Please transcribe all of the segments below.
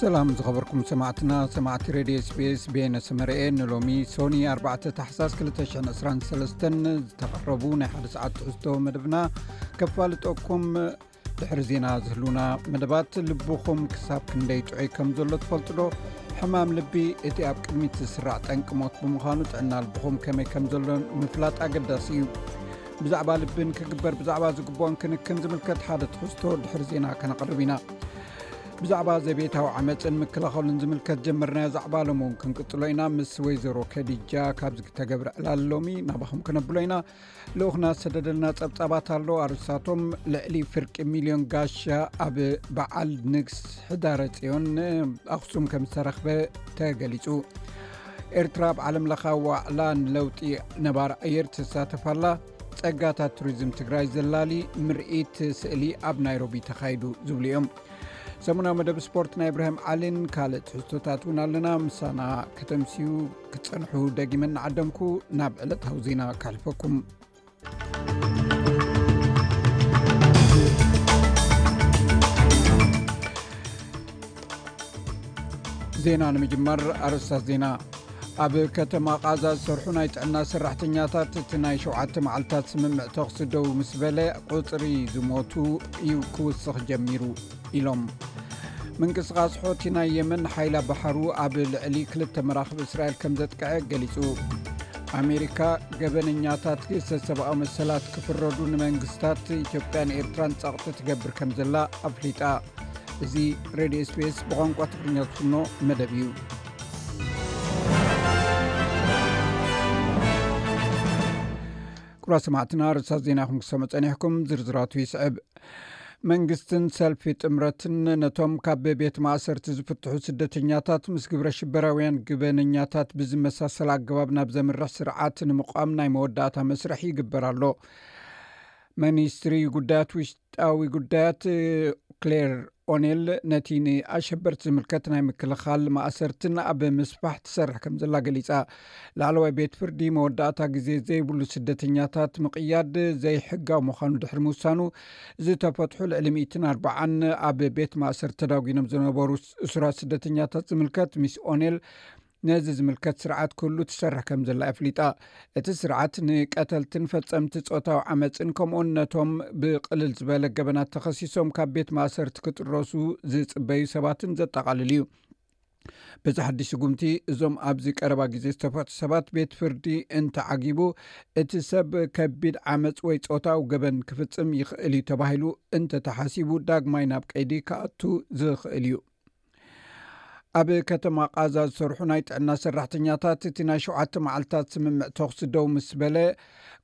ሰላም ዝኸበርኩም ሰማዕትና ሰማዕቲ ረድዮ ስፔስ ቤነሰ መርኤ ንሎሚ ሶኒ 4 ታሕሳስ 223 ዝተቐረቡ ናይ ሓደ ሰዓት ትሕዝቶ መደብና ከፋልጠኩም ድሕሪ ዜና ዝህሉና መደባት ልብኹም ክሳብ ክንደይ ጥዑይ ከም ዘሎ ትፈልጡዶ ሕማም ልቢ እቲ ኣብ ቅድሚት ዝስራዕ ጠንቅሞት ብምዃኑ ጥዕና ልብኹም ከመይ ከም ዘሎ ምፍላጥ ኣገዳሲ እዩ ብዛዕባ ልብን ክግበር ብዛዕባ ዝግብኦን ክንክን ዝምልከት ሓደ ትሕዝቶ ድሕሪ ዜና ከነቕርብ ኢና ብዛዕባ ዘቤታዊ ዓመፅን ምክላኸሉን ዝምልከት ጀመርናዮ ዛዕባ ሎም ውን ክንቅፅሎ ኢና ምስ ወይዘሮ ከዲጃ ካብዚ ክተገብረ ዕላል ሎሚ ናባኹም ክነብሎ ኢና ልኡክና ዝሰደደልና ፀብፃባት ኣሎ ኣርስታቶም ልዕሊ ፍርቂ ሚልዮን ጋሻ ኣብ በዓል ንግስ ሕዳረ ፅዮን ኣክሱም ከም ዝተረክበ ተገሊፁ ኤርትራ ብ ዓለም ለኻ ዋዕላ ንለውጢ ነባር ኣየር ትሳተፋላ ፀጋታት ቱሪዝም ትግራይ ዘላሊ ምርኢት ስእሊ ኣብ ናይሮቢ ተካይዱ ዝብሉ እዮም ሰሙናዊ መደብ ስፖርት ናይ እብራሂም ዓሊን ካልእ ትሕዝቶታት እውን ኣለና ምሳና ከተምስዩ ክፀንሑ ደጊመ ናዓደምኩ ናብ ዕለታዊ ዜና ካሕልፈኩም ዜና ንምጅማር ኣረስታት ዜና ኣብ ከተማ ቓዛ ዝሰርሑ ናይ ጥዕና ሰራሕተኛታት እቲ ናይ ሸተ መዓልትታት ስምምዕ ተኽሲ ደው ምስ በለ ቁፅሪ ዝሞቱ እዩ ክውስኽ ጀሚሩ ኢሎም ምንቅስቓስ ሖቲ ናይ የመን ሓይላ ባሓሩ ኣብ ልዕሊ ክልተ መራኽብ እስራኤል ከም ዘጥቀዐ ገሊጹ ኣሜሪካ ገበነኛታት ግሰ ሰብኣዊ መሰላት ክፍረዱ ንመንግስታት ኢትዮጵያን ኤርትራን ጸቕጢ ትገብር ከም ዘላ ኣፍሊጣ እዚ ሬድዮ ስፔስ ብቋንቋ ትግርኛ ዝፍኖ መደብ እዩ ኩራ ሰማዕትና ርሳት ዜናኹም ክሰሙ ፀኒሕኩም ዝርዝራቱ ይስዕብ መንግስትን ሰልፊ ጥምረትን ነቶም ካብ ቤት ማእሰርቲ ዝፍትሑ ስደተኛታት ምስ ግብረ ሽበራውያን ግበነኛታት ብዝመሳሰል ኣገባብ ናብ ዘምርሕ ስርዓት ንምቛም ናይ መወዳእታ መስርሕ ይግበር ኣሎ ሚኒስትሪ ጉዳያት ውሽጢ ጣዊ ጉዳያት ክሌር ኦኔል ነቲ ንኣሸበርቲ ዝምልከት ናይ ምክልኻል ማእሰርትን ኣብ ምስፋሕ ትሰርሕ ከም ዘላ ገሊፃ ላዕለዋይ ቤት ፍርዲ መወዳእታ ግዜ ዘይብሉ ስደተኛታት ምቕያድ ዘይሕጋዊ ምዃኑ ድሕሪ ምውሳኑ ዝተፈትሑ ልዕሊ 140ን ኣብ ቤት ማእሰር ተዳጒኖም ዝነበሩ እሱራት ስደተኛታት ዝምልከት ሚስ ኦኔል ነዚ ዝምልከት ስርዓት ክህሉ ትሰርሕ ከም ዘላ ኣፍሊጣ። እቲ ስርዓት ንቀተልትን ፈጸምቲ ጾታዊ ዓመጽን ከምኡውን ነቶም ብቕልል ዝበለ ገበናት ተኸሲሶም ካብ ቤት ማእሰርቲ ክጥረሱ ዝጽበዩ ሰባትን ዘጠቓልል እዩ። በዚ ሓድሽ ስጉምቲ እዞም ኣብዚ ቀረባ ግዜ ዝተፈቱ ሰባት ቤት ፍርዲ እንተዓጊቡ እቲ ሰብ ከቢድ ዓመፅ ወይ ፆታዊ ገበን ክፍፅም ይኽእል እዩ ተባሂሉ እንተተሓሲቡ ዳግማይ ናብ ቀይዲ ክኣቱ ዝኽእል እዩ ኣብ ከተማ ቃዛ ዝሰርሑ ናይ ጥዕና ሰራሕተኛታት እቲ ናይ ሸውዓተ መዓልትታት ስምምዕ ተኽሲ ደው ምስ በለ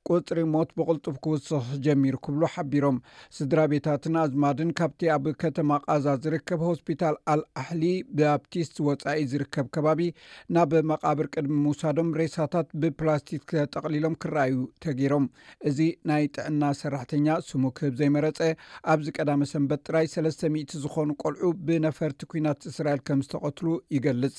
ቁፅሪ ሞት ብቕልጡፍ ክውስኽ ጀሚሩ ክብሉ ሓቢሮም ስድራ ቤታትን ኣዝማድን ካብቲ ኣብ ከተማ ቃዛ ዝርከብ ሆስፒታል ኣልኣሕሊ ብኣብቲስት ወፃኢ ዝርከብ ከባቢ ናብ መቃብር ቅድሚ ምውሳዶም ሬሳታት ብፕላስቲክ ተጠቕሊሎም ክረኣዩ ተገይሮም እዚ ናይ ጥዕና ሰራሕተኛ ስሙ ክህብ ዘይመረጸ፣ ኣብዚ ቀዳመ ሰንበት ጥራይ ሰለስተ ሚእቲ ዝኾኑ ቆልዑ ብነፈርቲ ኲናት እስራኤል ከም ዝተቐትሉ ይገልጽ።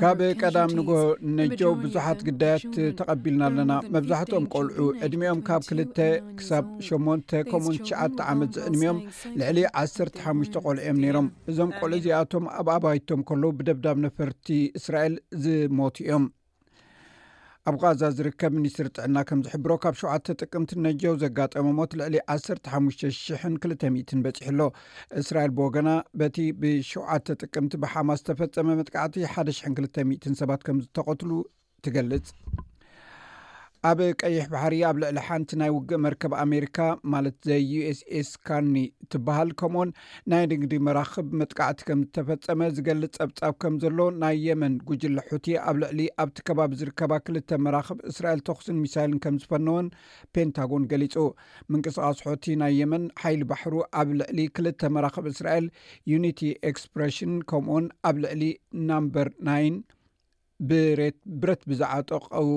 ካብ ቀዳም ንግሆ ነጀው ብዙሓት ግዳያት ተቐቢልና ኣለና። መብዛሕትኦም ቆልዑ ዕድሚኦም ካብ ክልተ ክሳብ ሸሞንተ ከምኡውን ትሽዓተ ዓመት ዝዕድሚኦም ልዕሊ ዓሰርተ ሓሙሽተ ቆልዑ እዮም ነይሮም እዞም ቆልዑ እዚኣቶም ኣብ ኣባይቶም ከለዉ ብደብዳብ ነፈርቲ እስራኤል ዝሞቱ እዮም ኣብ ቃዛ ዝርከብ ሚኒስትሪ ጥዕና ከም ዝሕብሮ ካብ ሸተ ጥቅምቲ ነጀው ዘጋጠመ ሞት ልዕሊ 15200 በፂሑ ኣሎ እስራኤል ብወገና በቲ ብሸተ ጥቅምቲ ብሓማስ ዝተፈፀመ መጥቃዕቲ 120 ሰባት ከም ዝተቐትሉ ትገልፅ ኣብ ቀይሕ ባሕሪ ኣብ ልዕሊ ሓንቲ ናይ ውግእ መርከብ ኣሜሪካ ማለት ዘ ዩስስ ካርኒ ትበሃል ከምኡኡን ናይ ንግዲ መራክብ መጥቃዕቲ ከም ዝተፈፀመ ዝገልፅ ፀብፃብ ከም ዘሎ ናይ የመን ጉጅለ ሑቲ ኣብ ልዕሊ ኣብቲ ከባቢ ዝርከባ ክልተ መራክብ እስራኤል ተኽስን ሚሳይልን ከም ዝፈነወን ፔንታጎን ገሊፁ ምንቅስቃስ ሑቲ ናይ የመን ሓይሊ ባሕሩ ኣብ ልዕሊ ክልተ መራክብ እስራኤል ዩኒቲ ኤክስፕሬሽን ከምኡኡን ኣብ ልዕሊ ናምበር ናይን ብሬት ብረት ብዝዓጠቀው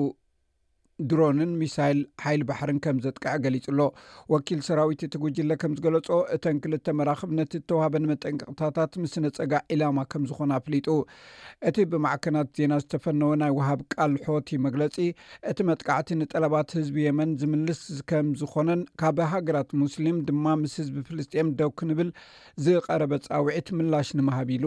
ድሮንን ሚሳይል ሓይሊ ባሕርን ከም ዘጥቀዐ ገሊጹ ኣሎ ወኪል ሰራዊት እቲ ጉጅለ ከም ዝገለጾ እተን ክልተ መራክብ ነቲ እተዋህበን መጠንቀቕታታት ምስነፀጋ ዒላማ ከም ዝኾነ ኣፍሊጡ እቲ ብማዕከናት ዜና ዝተፈነወ ናይ ውሃብ ቃል ሖቲ መግለፂ እቲ መጥቃዕቲ ንጠለባት ህዝቢ የመን ዝምልስ ከም ዝኾነን ካብ ሃገራት ሙስሊም ድማ ምስ ህዝቢ ፍልስጥኤም ደው ክንብል ዝቀረበ ፃውዒት ምላሽ ንምሃብ ኢሉ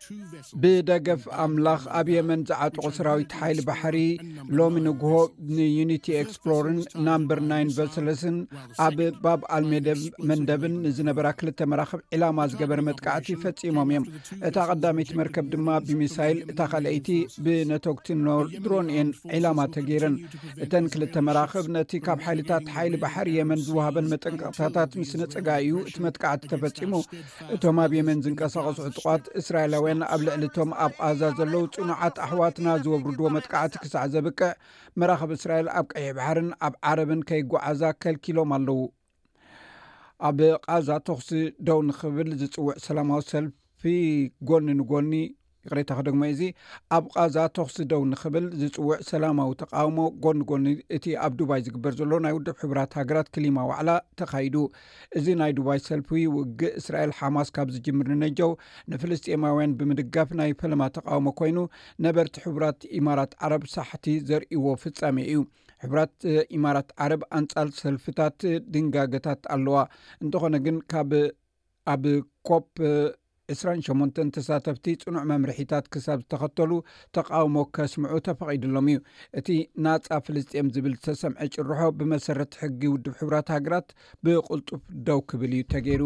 ብደገፍ ኣምላኽ ኣብ የመን ዝዓጥቑ ስራዊት ሓይሊ ባሕሪ ሎሚ ንግሆ ንዩኒቲ ኤክስፕሎርን ናምበር ናይን ቨሰለስን ኣብ ባብ ኣልሜደብ መንደብን ንዝነበራ ክልተ መራክብ ዒላማ ዝገበረ መጥቃዕቲ ፈፂሞም እዮም እታ ቀዳመይቲ መርከብ ድማ ብሚሳይል እታ ካልኣይቲ ብነቶግቲ ኖር ድሮን እየን ዒላማ ተገይረን እተን ክልተ መራክብ ነቲ ካብ ሓይልታት ሓይሊ ባሕሪ የመን ዝወሃበን መጠንቀቕታታት ምስ ነፀጋ እዩ እቲ መጥቃዕቲ ተፈፂሙ እቶም ኣብ የመን ዝንቀሳቐሱ ዕጡቓት እስራኤላውያን ኣብ ልዕሊ እቶም ኣብ ቓዛ ዘለዉ ፅኑዓት ኣሕዋትና ዝወብርድዎ መጥቃዕቲ ክሳዕ ዘብቅዕ መራኽብ እስራኤል ኣብ ቀይሕ ባሕርን ኣብ ዓረብን ከይጓዓዛ ከልኪሎም ኣለዉ ኣብ ቓዛ ተኽሲ ደው ንኽብል ዝፅውዕ ሰላማዊ ሰልፊ ጎኒ ንጎኒ ይቕሬታ ክደግሞ እዚ ኣብ ቓዛ ተኽሲ ደው ንኽብል ዝጽውዕ ሰላማዊ ተቃውሞ ጎኒ ጎኒ እቲ ኣብ ዱባይ ዝግበር ዘሎ ናይ ውድብ ሕብራት ሃገራት ክሊማ ዋዕላ ተኻይዱ እዚ ናይ ዱባይ ሰልፊ ውግእ እስራኤል ሓማስ ካብ ዝጅምር ንነጀው ንፍልስጥኤማውያን ብምድጋፍ ናይ ፈለማ ተቃውሞ ኮይኑ ነበርቲ ሕቡራት ኢማራት ዓረብ ሳሕቲ ዘርእዎ ፍጻሜ እዩ ሕብራት ኢማራት ዓረብ ኣንጻር ሰልፍታት ድንጋገታት ኣለዋ እንተኾነ ግን ካብ ኣብ ኮፕ ዕስራን ሸሞንተን ተሳተፍቲ ፅኑዕ መምርሒታት ክሳብ ዝተኸተሉ ተቃውሞ ከስምዑ ተፈቒድሎም እዩ። እቲ ናፃ ፍልስጤም ዝብል ዝተሰምዐ ጭርሖ ብመሰረት ሕጊ ውድብ ሕቡራት ሃገራት ብቕልጡፍ ደው ክብል እዩ ተገይሩ።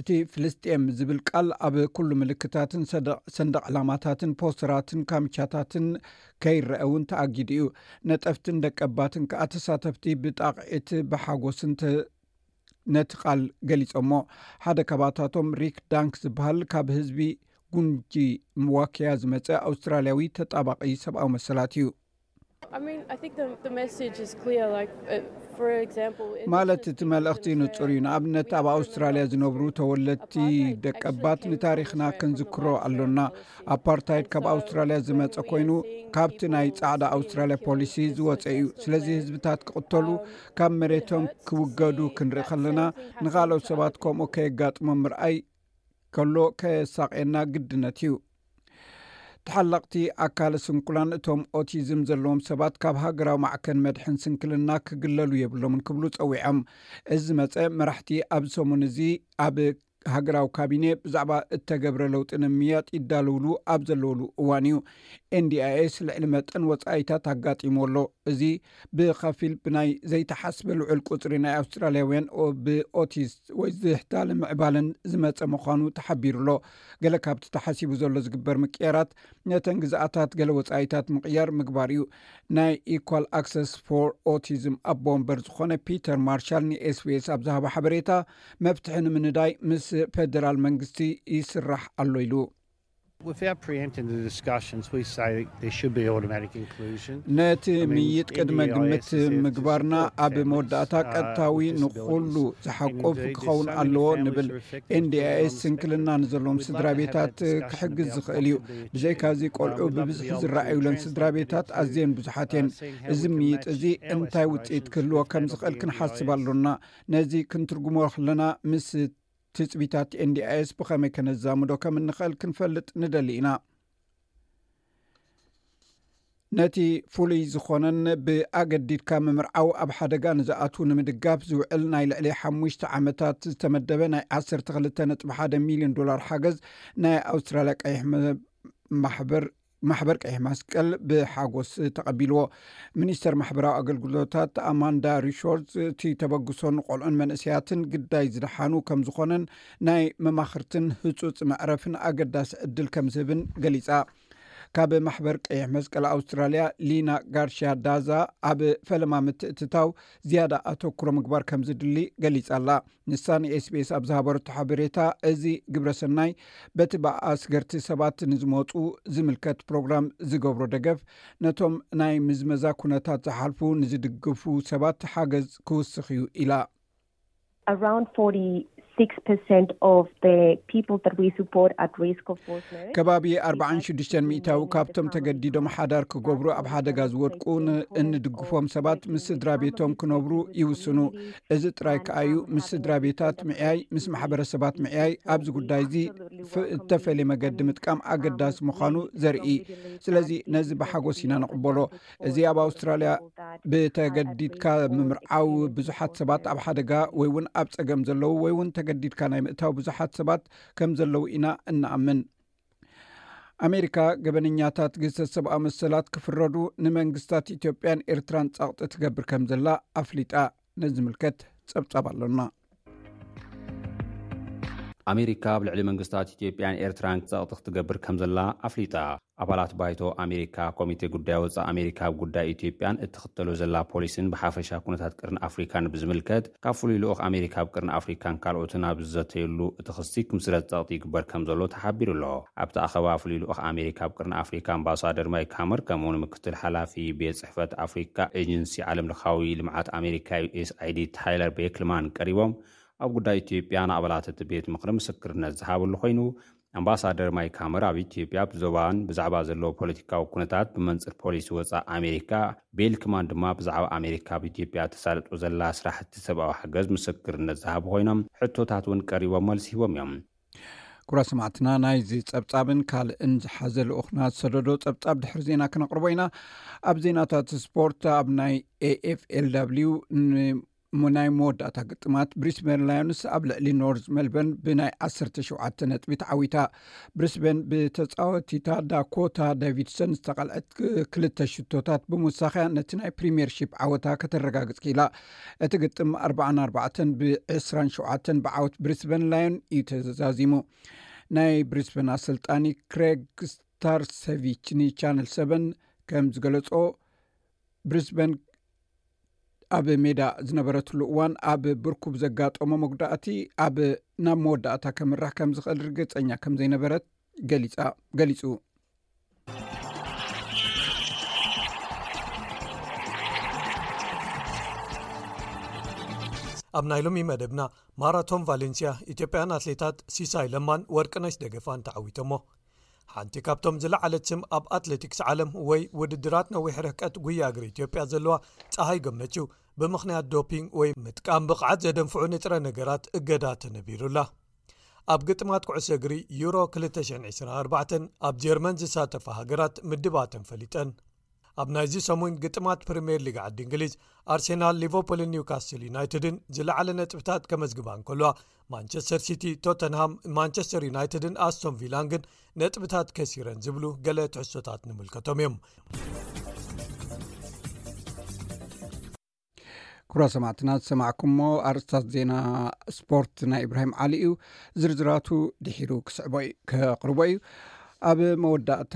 እቲ ፍልስጤም ዝብል ቃል ኣብ ኩሉ ምልክታትን ሰንደቕ ዕላማታትን ፖስተራትን ካምቻታትን ከይረአ እውን ተኣጊዱ እዩ። ነጠፍትን ደቀባትን ከዓ ተሳተፍቲ ብጣቕዒት ብሓጎስን ነቲ ቃል ገሊፆሞ ሓደ ካባታቶም ሪክ ዳንክ ዝበሃል ካብ ህዝቢ ጉንጂ ምዋክያ ዝመፀ ኣውስትራልያዊ ተጣባቂ ሰብኣዊ መሰላት እዩ ማለት እቲ መልእኽቲ ንፁር እዩ ንኣብነት ኣብ ኣውስትራልያ ዝነብሩ ተወለድቲ ደቀባት ንታሪክና ክንዝክሮ ኣሎና ኣፓርታይድ ካብ ኣውስትራልያ ዝመፀ ኮይኑ ካብቲ ናይ ፃዕዳ ኣውስትራልያ ፖሊሲ ዝወፀ እዩ ስለዚ ህዝብታት ክቕተሉ ካብ መሬቶም ክውገዱ ክንርኢ ከለና ንካልኦት ሰባት ከምኡ ከየጋጥሞም ምርኣይ ከሎ ከሳቅየና ግድነት እዩ ተሓለቕቲ ኣካል ስንኩላን እቶም ኦቲዝም ዘለዎም ሰባት ካብ ሃገራዊ ማዕከን መድሕን ስንክልና ክግለሉ የብሎምን ክብሉ ፀዊዖም እዚ መፀ መራሕቲ ኣብዚ ሰሙን እዚ ኣብ ሃገራዊ ካቢኔ ብዛዕባ እተገብረ ለውጢ ንምምያጥ ይዳለውሉ ኣብ ዘለውሉ እዋን እዩ ኤንዲኣኤስ ልዕሊ መጠን ወፃኢታት ኣጋጢሞ ኣሎ እዚ ብከፊል ብናይ ዘይተሓስበ ልዑል ቁፅሪ ናይ ኣውስትራልያውያን ብኦቲስ ወይ ዝሕታለ ምዕባለን ዝመፀ ምዃኑ ተሓቢሩ ኣሎ ገለ ካብቲ ተሓሲቡ ዘሎ ዝግበር ምቅያራት ነተን ግዝኣታት ገለ ወፃኢታት ምቕያር ምግባር እዩ ናይ ኢኳል ኣክሰስ ፎር ኦቲዝም ኣቦ ወንበር ዝኾነ ፒተር ማርሻል ንኤስቢኤስ ኣብ ዝሃበ ሓበሬታ መፍትሒ ንምንዳይ ምስ ፌደራል መንግስቲ ይስራሕ ኣሎ ኢሉ። ነቲ ምይይጥ ቅድመ ግምት ምግባርና ኣብ መወዳእታ ቀጥታዊ ንኹሉ ዝሓቁፍ ክኸውን ኣለዎ ንብል። NDIS ስንክልና ንዘለዎም ስድራ ቤታት ክሕግዝ ዝኽእል እዩ። ብዘይካዚ ቆልዑ ብብዝሒ ዝረኣዩለን ስድራ ቤታት ኣዝየን ብዙሓት እየን። እዚ ምይይጥ እዚ እንታይ ውጽኢት ክህልዎ ከም ዝኽእል ክንሓስብ ኣሎና። ነዚ ክንትርጉሞ ክለና ምስ ትፅቢታት ኤንዲኣይስ ብኸመይ ከነዛምዶ ከም እንኽእል ክንፈልጥ ንደሊ ኢና ነቲ ፍሉይ ዝኾነን ብኣገዲድካ ምምርዓው ኣብ ሓደጋ ንዝኣት ንምድጋፍ ዝውዕል ናይ ልዕሊ ሓሙሽተ ዓመታት ዝተመደበ ናይ 12 ነጥ ሓደ ሚሊዮን ዶላር ሓገዝ ናይ ኣውስትራልያ ቀይሕ ማሕበር ማሕበር ቀይሕ መስቀል ብሓጎስ ተቐቢልዎ ሚኒስተር ማሕበራዊ ኣገልግሎታት ኣማንዳ ሪሾርት እቲ ተበግሶን ቆልዑን መንእሰያትን ግዳይ ዝደሓኑ ከም ዝኾነን ናይ መማኽርትን ህፁፅ መዕረፍን ኣገዳሲ ዕድል ከም ዝህብን ገሊፃ ካብ ማሕበር ቀይሕ መስቀል ኣውስትራልያ ሊና ጋርሽያ ዳዛ ኣብ ፈለማ ምትእትታው ዝያዳ ኣተኩሮ ምግባር ከም ዝድሊ ገሊፃ ኣላ ንሳ ንኤስቤስ ኣብ ዝሃበረቶ ሓበሬታ እዚ ግብረ ሰናይ በቲ ብኣስገርቲ ሰባት ንዝመፁ ዝምልከት ፕሮግራም ዝገብሮ ደገፍ ነቶም ናይ ምዝመዛ ኩነታት ዝሓልፉ ንዝድግፉ ሰባት ሓገዝ ክውስኽ እዩ ኢላ። ከባቢ ኣርባዓን ሽዱሽተን ሚእታዊ ካብቶም ተገዲዶም ሓዳር ክገብሩ ኣብ ሓደጋ ዝወድቁ ንእንድግፎም ሰባት ምስ ስድራ ቤቶም ክነብሩ ይውስኑ። እዚ ጥራይ ከኣ እዩ ምስ ስድራ ቤታት ምዕያይ ምስ ማሕበረሰባት ምዕያይ ኣብዚ ጉዳይ እዚ እተፈለየ መገዲ ምጥቃም ኣገዳሲ ምዃኑ ዘርኢ ስለዚ ነዚ ብሓጎስ ኢና ንቕበሎ እዚ ኣብ ኣውስትራልያ ብተገዲድካ ምምርዓው ብዙሓት ሰባት ኣብ ሓደጋ ወይ እውን ኣብ ፀገም ዘለዉ ወይ እውን ተገዲድካ ናይ ምእታው ብዙሓት ሰባት ከም ዘለዉ ኢና እንኣምን ኣሜሪካ ገበነኛታት ግህሰት ሰብኣዊ መሰላት ክፍረዱ ንመንግስታት ኢትዮጵያን ኤርትራን ጸቕጢ ትገብር ከም ዘላ ኣፍሊጣ ነዚ ዝምልከት ጸብጻብ ኣሎና ኣሜሪካ ኣብ ልዕሊ መንግስታት ኢትዮጵያን ኤርትራን ጸቕጢ ክትገብር ከም ዘላ ኣፍሊጣ ኣባላት ባይቶ ኣሜሪካ ኮሚቴ ጉዳይ ወፃእ ኣሜሪካ ኣብ ጉዳይ ኢትዮጵያን እትኽተሎ ዘላ ፖሊሲን ብሓፈሻ ኩነታት ቅርን ኣፍሪካን ብዝምልከት ካብ ፍሉይ ልኡኽ ኣሜሪካ ኣብ ቀርኒ ኣፍሪካን ካልኦትን ኣብ ዝዘተዩሉ እቲ ክሲ ክምስረት ፀቕጢ ይግበር ከምዘሎ ተሓቢሩ'ሎ። ኣብቲ ኣኸባ ፍሉይ ልኡኽ ኣሜሪካ ኣብ ቀርኒ ኣፍሪካ ኣምባሳደር ማይክ ሃመር ከምኡ ውን ምክትል ሓላፊ ቤት ፅሕፈት ኣፍሪካ ኤጀንሲ ዓለም ለኻዊ ልምዓት ኣሜሪካ፣ USAID፣ ታይለር ቤክልማን ቀሪቦም ኣብ ጉዳይ ኢትዮጵያ ንኣባላት እቲ ቤት ምኽሪ ምስክርነት ዝሃብሉ ኮይኑ ኣምባሳደር ማይክ ሃመር ኣብ ኢትዮጵያ ኣብ ዞባን ብዛዕባ ዘለዎ ፖለቲካዊ ኩነታት ብመንፅር ፖሊሲ ወፃእ ኣሜሪካ ቤል ክማን ድማ ብዛዕባ ኣሜሪካ ኣብ ኢትዮጵያ ተሳልጦ ዘላ ስራሕቲ ሰብኣዊ ሓገዝ ምስክርነት ዝሃቡ ኮይኖም ሕቶታት እውን ቀሪቦም መልሲ ሂቦም እዮም። ክብራት ሰማዕትና ናይዚ ጸብጻብን ካልእን ዝሓዘ ልኡኽና ዝሰደዶ ጸብጻብ ድሕሪ ዜና ክነቕርቦ ኢና ኣብ ዜናታት ስፖርት ኣብ ናይ ኤኤፍኤልw እሞ ናይ መወዳእታ ግጥማት ብሪስበን ላዮንስ ኣብ ልዕሊ ኖርዝ መልበን ብናይ 1ሸተ ነጥቢ ተዓዊታ ብሪስበን ብተፃወቲታ ዳኮታ ዳቪድሰን ዝተቐልዐት ክልተ ሽቶታት ብምውሳኸያ ነቲ ናይ ፕሪምየርሺፕ ዓወታ ከተረጋግፅ ክኢላ እቲ ግጥም 44 ብ27 ብዓወት ብሪስበን ላዮን እዩ ተዛዚሙ ናይ ብሪስበን ኣሰልጣኒ ክሬግ ስታርሰቪች ንቻነል 7 ከም ዝገለፆ ብሪስበን ኣብ ሜዳ ዝነበረትሉ እዋን ኣብ ብርኩብ ዘጋጠሞ መጉዳእቲ ኣብ ናብ መወዳእታ ከምርሕ ከም ዝኽእል ርግፀኛ ከም ዘይነበረት ገሊፃ ገሊፁ ኣብ ናይ ሎሚ መደብና ማራቶን ቫሌንስያ ኢትዮጵያን ኣትሌታት ሲሳይ ለማን ወርቅነሽ ደገፋን ተዓዊቶሞ ሓንቲ ካብቶም ዝለዓለት ስም ኣብ ኣትሌቲክስ ዓለም ወይ ውድድራት ነዊሕ ርሕቀት ጉያ እግሪ ኢትዮጵያ ዘለዋ ፀሃይ ገመችው ብምኽንያት ዶፒንግ ወይ ምጥቃም ብቕዓት ዘደንፍዑ ንጥረ ነገራት እገዳ ተነቢሩላ ኣብ ግጥማት ኩዕሶ እግሪ ዩሮ 224 ኣብ ጀርመን ዝሳተፋ ሃገራት ምድባተን ፈሊጠን ኣብ ናይዚ ሰሙን ግጥማት ፕሪምየር ሊግ ዓዲ እንግሊዝ ኣርሴናል ሊቨርፖልን ኒውካስትል ዩናይትድን ዝለዓለ ነጥብታት ከመዝግባ እንከልዋ ማንቸስተር ሲቲ ቶተንሃም ማንቸስተር ዩናይትድን ኣስቶን ቪላን ግን ነጥብታት ከሲረን ዝብሉ ገለ ትሕሶታት ንምልከቶም እዮም ኩብራ ሰማዕትና ዝሰማዕኩሞ ኣርስታት ዜና ስፖርት ናይ እብራሂም ዓሊ እዩ ዝርዝራቱ ድሒሩ ክስዕቦ ከቅርቦ እዩ ኣብ መወዳእታ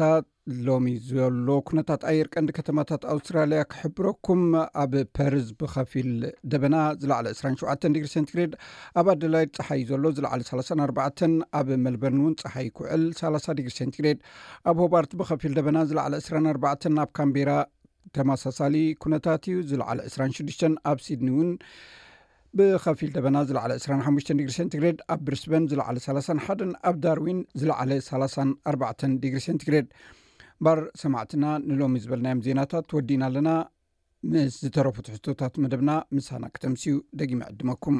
ሎሚ ዘሎ ኩነታት ኣየር ቀንዲ ከተማታት ኣውስትራልያ ክሕብረኩም ኣብ ፐርዝ ብከፊል ደበና ዝለዕለ 27 ዲግሪ ሴንትግሬድ ኣብ ኣደላይ ፀሓይ ዘሎ ዝለዕለ 34 ኣብ መልበርን እውን ፀሓይ ኩዕል 30 ዲግሪ ሴንትግሬድ ኣብ ሆባርት ብከፊል ደበና ዝለዕለ 24 ኣብ ካምቢራ ተመሳሳሊ ኩነታት እዩ ዝለዓለ 26 ኣብ ሲድኒ እውን ብከፊል ደበና ዝለዓለ 25 ዲግሪ ሴንቲግሬድ ኣብ ብሪስበን ዝለዓለ 31 ኣብ ዳርዊን ዝለዓለ 34 ዲግሪ ሴንቲግሬድ ባር ሰማዕትና ንሎሚ ዝበልናዮም ዜናታት ወዲና ኣለና ምስ ዝተረፉ ትሕዝቶታት መደብና ምሳና ክተምስዩ ደጊመ ዕድመኩም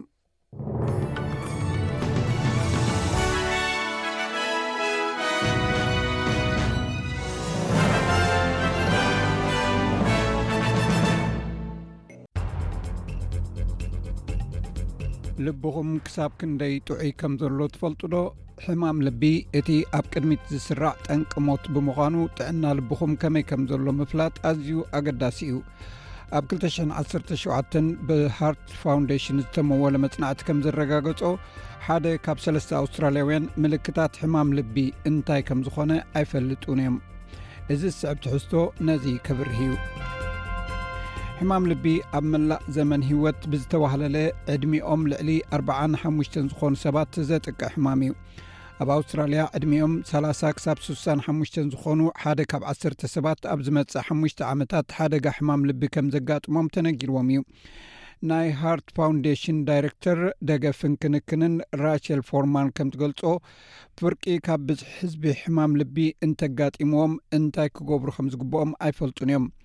ልብኹም ክሳብ ክንደይ ጥዑይ ከም ዘሎ ትፈልጡዶ ሕማም ልቢ እቲ ኣብ ቅድሚት ዝስራዕ ጠንቂ ሞት ብምዃኑ ጥዕና ልብኹም ከመይ ከም ዘሎ ምፍላጥ ኣዝዩ ኣገዳሲ እዩ ኣብ 217 ብሃርት ፋውንዴሽን ዝተመወለ መፅናዕቲ ከም ዘረጋገፆ ሓደ ካብ ሰለስተ ኣውስትራልያውያን ምልክታት ሕማም ልቢ እንታይ ከም ዝኾነ ኣይፈልጡን እዮም እዚ ዝስዕብ ትሕዝቶ ነዚ ክብርህ እዩ ሕማም ልቢ ኣብ መላእ ዘመን ህይወት ብዝተዋህለለ ዕድሚኦም ልዕሊ 4ሓ ዝኾኑ ሰባት ዘጥቅዕ ሕማም እዩ ኣብ ኣውስትራልያ ዕድሚኦም 30 ክሳብ 65 ዝኾኑ ሓደ ካብ 1ሰተ ሰባት ኣብ ዝመፅእ ሓሙሽተ ዓመታት ሓደጋ ሕማም ልቢ ከም ዘጋጥሞም ተነጊርዎም እዩ ናይ ሃርት ፋውንዴሽን ዳይረክተር ደገፍን ክንክንን ራቸል ፎርማን ከም ትገልፆ ፍርቂ ካብ ብዝሒ ህዝቢ ሕማም ልቢ እንተጋጢምዎም እንታይ ክገብሩ ከም ዝግብኦም ኣይፈልጡን እዮም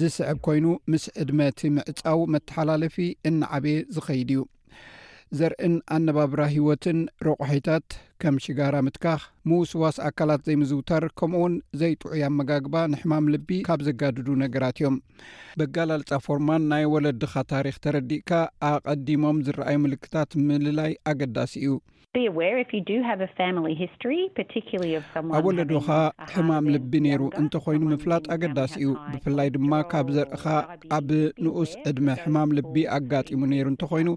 ዝስዕብ ኮይኑ ምስ ዕድመ እቲ ምዕፃው መተሓላለፊ እናዓበየ ዝኸይድ እዩ ዘርእን ኣነባብራ ህይወትን ረቋሒታት ከም ሽጋራ ምትካኽ ምውስዋስ ኣካላት ዘይምዝውታር ከምኡ ውን ዘይጥዑይ ኣመጋግባ ንሕማም ልቢ ካብ ዘጋድዱ ነገራት እዮም በጋላልፃ ፎርማን ናይ ወለድኻ ታሪክ ተረዲእካ ኣቀዲሞም ዝረኣዩ ምልክታት ምልላይ ኣገዳሲ እዩ ኣብ ወለዶኻ ሕማም ልቢ ነይሩ እንተኾይኑ ምፍላጥ ኣገዳሲ እዩ ብፍላይ ድማ ካብ ዘርእኻ ኣብ ንኡስ ዕድመ ሕማም ልቢ ኣጋጢሙ ነይሩ እንተኾይኑ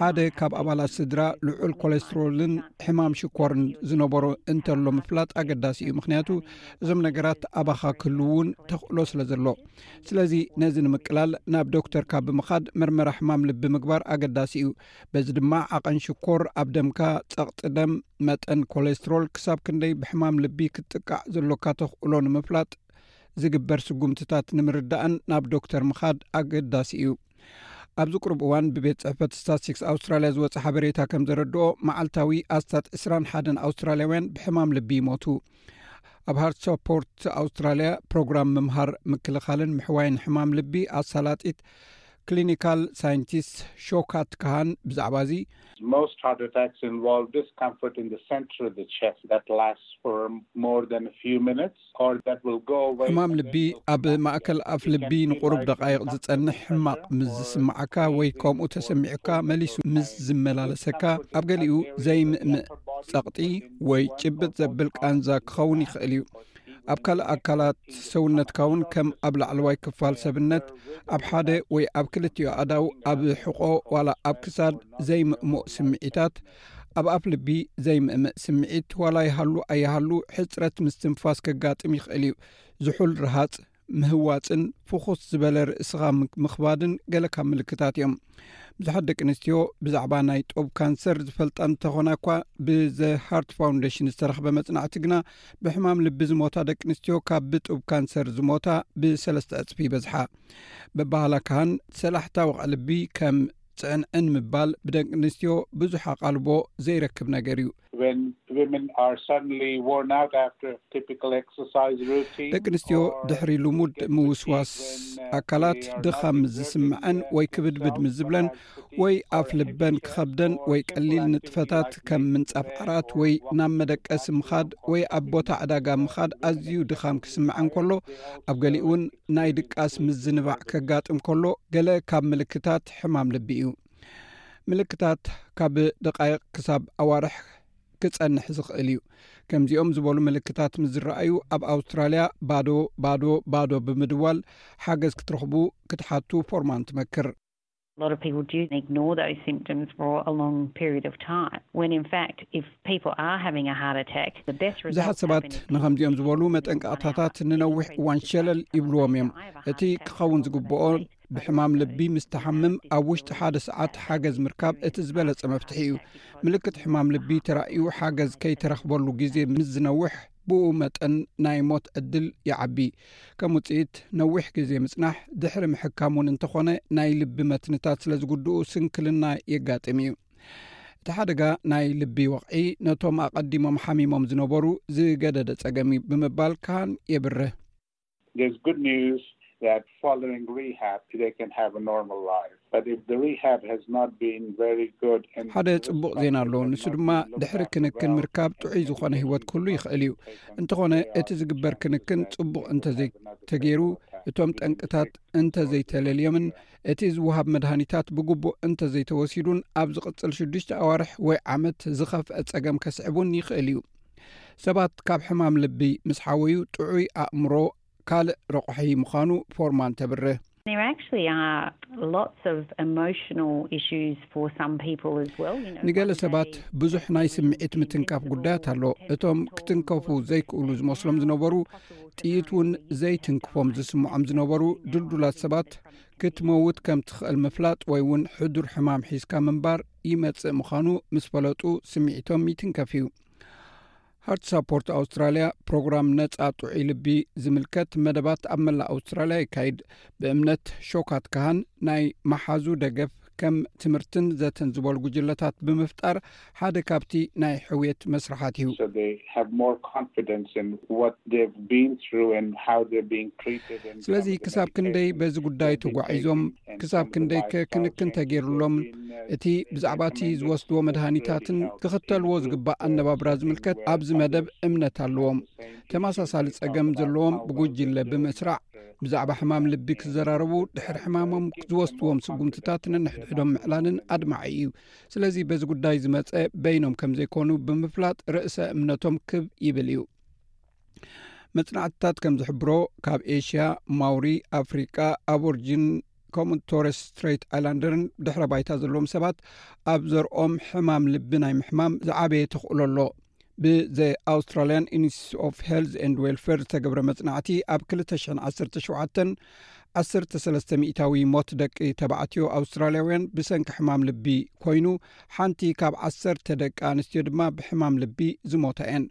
ሓደ ካብ ኣባላት ስድራ ልዑል ኮሌስትሮልን ሕማም ሽኮርን ዝነበሮ እንተሎ ምፍላጥ ኣገዳሲ እዩ ምክንያቱ እዞም ነገራት ኣባኻ ክህልውን ተኽእሎ ስለ ዘሎ ስለዚ ነዚ ንምቅላል ናብ ዶክተርካ ብምኻድ መርመራ ሕማም ልቢ ምግባር ኣገዳሲ እዩ በዚ ድማ ዓቐን ሽኮር ኣብ ደምካ፣ ጸቕጢ ደም፣ መጠን ኮሌስትሮል፣ ክሳብ ክንደይ ብሕማም ልቢ ክትጥቃዕ ዘሎካ ተኽእሎ ንምፍላጥ ዝግበር ስጉምትታት ንምርዳእን ናብ ዶክተር ምኻድ ኣገዳሲ እዩ። ኣብዚ ቅሩብ እዋን ብቤት ጽሕፈት ስታትስቲክስ ኣውስትራልያ ዝወጸ ሓበሬታ ከም ዘረድኦ መዓልታዊ ኣስታት ዕስራን ሓደን ኣውስትራልያውያን ብሕማም ልቢ ይሞቱ። ኣብ ሃርሶፖርት ኣውስትራልያ ፕሮግራም ምምሃር ምክልኻልን ምሕዋይን ሕማም ልቢ ኣሳላጢት ክሊኒካል ሳይንቲስት ሾካት ካሃን ብዛዕባ እዚ ሕማም ልቢ ኣብ ማእከል ኣፍ ልቢ ንቁሩብ ደቃይቅ ዝጸንሕ ሕማቅ ምስ ዝስማዓካ ወይ ከምኡ ተሰሚዑካ መሊሱ ምስ ዝመላለሰካ ኣብ ገሊኡ ዘይምእምእ ጸቅጢ ወይ ጭብጥ ዘብል ቃንዛ ክኸውን ይኽእል እዩ ኣብ ካልእ ኣካላት ሰውነትካ ውን ከም ኣብ ላዕለዋይ ክፋል ሰብነት ኣብ ሓደ ወይ ኣብ ክልትዮ ኣእዳው ኣብ ሕቆ ዋላ ኣብ ክሳድ ዘይምእሙእ ስምዒታት ኣብ ኣፍ ልቢ ዘይምእምእ ስምዒት ዋላ ይሃሉ ኣይሃሉ ሕፅረት ምስትንፋስ ከጋጥም ይኽእል እዩ ዝሑል ረሃፅ ምህዋፅን ፍኹስ ዝበለ ርእስኻ ምኽባድን ገለ ካብ ምልክታት እዮም ብዙሓት ደቂ ኣንስትዮ ብዛዕባ ናይ ጦብ ካንሰር ዝፈልጣ እንተኾና እኳ ብዘሃርት ፋውንደሽን ዝተረኽበ መፅናዕቲ ግና ብሕማም ልቢ ዝሞታ ደቂ ኣንስትዮ ካብ ብጡብ ካንሰር ዝሞታ ብሰለስተ ዕፅፊ ይበዝሓ በባህላ ካሃን ሰላሕታ ወቕዕ ልቢ ከም ፅዕንዕን ምባል ብደቂ ኣንስትዮ ብዙሕ ኣቓልቦ ዘይረክብ ነገር እዩ ደቂ ኣንስትዮ ድሕሪ ልሙድ ምውስዋስ ኣካላት ድኻም ምስ ዝስምዐን ወይ ክብድብድ ምስ ዝብለን ወይ ኣፍ ልበን ክኸብደን ወይ ቀሊል ንጥፈታት ከም ምንጻፍ ዓራት ወይ ናብ መደቀሲ ምኻድ ወይ ኣብ ቦታ ዕዳጋ ምኻድ ኣዝዩ ድኻም ክስምዐን ከሎ ኣብ ገሊኡ እውን ናይ ድቃስ ምዝንባዕ ከጋጥም ከሎ ገለ ካብ ምልክታት ሕማም ልቢ እዩ ምልክታት ካብ ደቃይቕ ክሳብ ኣዋርሕ ክጸንሕ ዝኽእል እዩ ከምዚኦም ዝበሉ ምልክታት ምስ ዝረኣዩ ኣብ ኣውስትራልያ ባዶ ባዶ ባዶ ብምድዋል ሓገዝ ክትረኽቡ ክትሓቱ ፎርማን ትመክር ብዙሓት ሰባት ንከምዚኦም ዝበሉ መጠንቀቕታታት ንነዊሕ እዋን ሸለል ይብልዎም እዮም እቲ ክኸውን ዝግብኦ ብሕማም ልቢ ምስ ትሓምም ኣብ ውሽጢ ሓደ ሰዓት ሓገዝ ምርካብ እቲ ዝበለጸ መፍትሒ እዩ ምልክት ሕማም ልቢ ተራእዩ ሓገዝ ከይተረኽበሉ ግዜ ምስ ዝነውሕ ብኡ መጠን ናይ ሞት ዕድል ይዓቢ ከም ውጽኢት ነዊሕ ግዜ ምጽናሕ ድሕሪ ምሕካም እውን እንተኾነ ናይ ልቢ መትንታት ስለ ዝጉድኡ ስንክልና የጋጥም እዩ እቲ ሓደጋ ናይ ልቢ ወቕዒ ነቶም ኣቐዲሞም ሓሚሞም ዝነበሩ ዝገደደ ጸገም እዩ ብምባል ካን የብርህ There's good news that following rehab they can have a normal life but if the rehab has not been very good and ሓደ ጽቡቕ ዜና ኣሎ ንሱ ድማ ድሕሪ ክንክን ምርካብ ጥዑይ ዝኾነ ህይወት ክህሉ ይኽእል እዩ እንተኾነ እቲ ዝግበር ክንክን ጽቡቕ እንተዘይተገይሩ እቶም ጠንቅታት እንተዘይተለልዮምን እቲ ዝውሃብ መድሃኒታት ብግቡእ እንተዘይተወሲዱን ኣብ ዝቕጽል ሽዱሽተ ኣዋርሕ ወይ ዓመት ዝኸፍአ ጸገም ከስዕቡን ይኽእል እዩ ሰባት ካብ ሕማም ልቢ ምስ ሓወዩ ጥዑይ ኣእምሮ ካልእ ረቑሒ ምዃኑ ፎርማን ተብርህ። ንገለ ሰባት ብዙሕ ናይ ስምዒት ምትንካፍ ጉዳያት ኣሎ። እቶም ክትንከፉ ዘይክእሉ ዝመስሎም ዝነበሩ፣ ጥይት እውን ዘይትንክፎም ዝስምዖም ዝነበሩ ድልዱላት ሰባት ክትመውት ከም ትኽእል ምፍላጥ ወይ እውን ሕዱር ሕማም ሒዝካ ምንባር ይመጽእ ምዃኑ ምስ ፈለጡ ስምዒቶም ይትንከፍ እዩ። ሃርት ሳፖርት ኣውስትራልያ ፕሮግራም ነጻ ጥዑይ ልቢ ዝምልከት መደባት ኣብ መላእ ኣውስትራልያ የካይድ። ብእምነት ሾካት ካህን ናይ መሓዙ ደገፍ ከም ትምህርትን ዘተን ዝበሉ ጉጅለታት ብምፍጣር ሓደ ካብቲ ናይ ሕውየት መስርሓት እዩ። ስለዚ ክሳብ ክንደይ በዚ ጉዳይ ተጓዒዞም ክሳብ ክንደይ ከ ክንክን ተገይሩሎም እቲ ብዛዕባ እቲ ዝወስድዎ መድሃኒታትን ክኽተልዎ ዝግባእ ኣነባብራ ዝምልከት ኣብዚ መደብ እምነት ኣለዎም ተመሳሳሊ ጸገም ዘለዎም ብጉጅለ ብምስራዕ ብዛዕባ ሕማም ልቢ ክዘራረቡ ድሕሪ ሕማሞም ዝወስድዎም ስጉምትታት ንንሕድሕዶም ምዕላንን ኣድማዒ እዩ ስለዚ በዚ ጉዳይ ዝመፀ በይኖም ከም ዘይኮኑ ብምፍላጥ ርእሰ እምነቶም ክብ ይብል እዩ መፅናዕትታት ከም ዝሕብሮ ካብ ኤሽያ ማውሪ ኣፍሪቃ ኣቦርጂን ከምኡ ቶረስ ስትሬት ኣይላንደርን ድሕረ ባይታ ዘለዎም ሰባት ኣብ ዘርኦም ሕማም ልቢ ናይ ምሕማም ዝዓበየ ተኽእሎ ኣሎ ብዘ ኣውስትራልያን ኢንስቲት ኦፍ ሄልዝ ን ዌልፌር ዝተገብረ መፅናዕቲ ኣብ 217 13 ሚታዊ ሞት ደቂ ተባዕትዮ ኣውስትራልያውያን ብሰንኪ ሕማም ልቢ ኮይኑ ሓንቲ ካብ ዓሰርተ ደቂ ኣንስትዮ ድማ ብሕማም ልቢ ዝሞታ እየን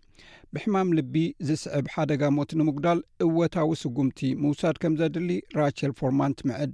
ብሕማም ልቢ ዝስዕብ ሓደጋ ሞት ንምጉዳል እወታዊ ስጉምቲ ምውሳድ ከም ዘድሊ ራቸል ፎርማን ትምዕድ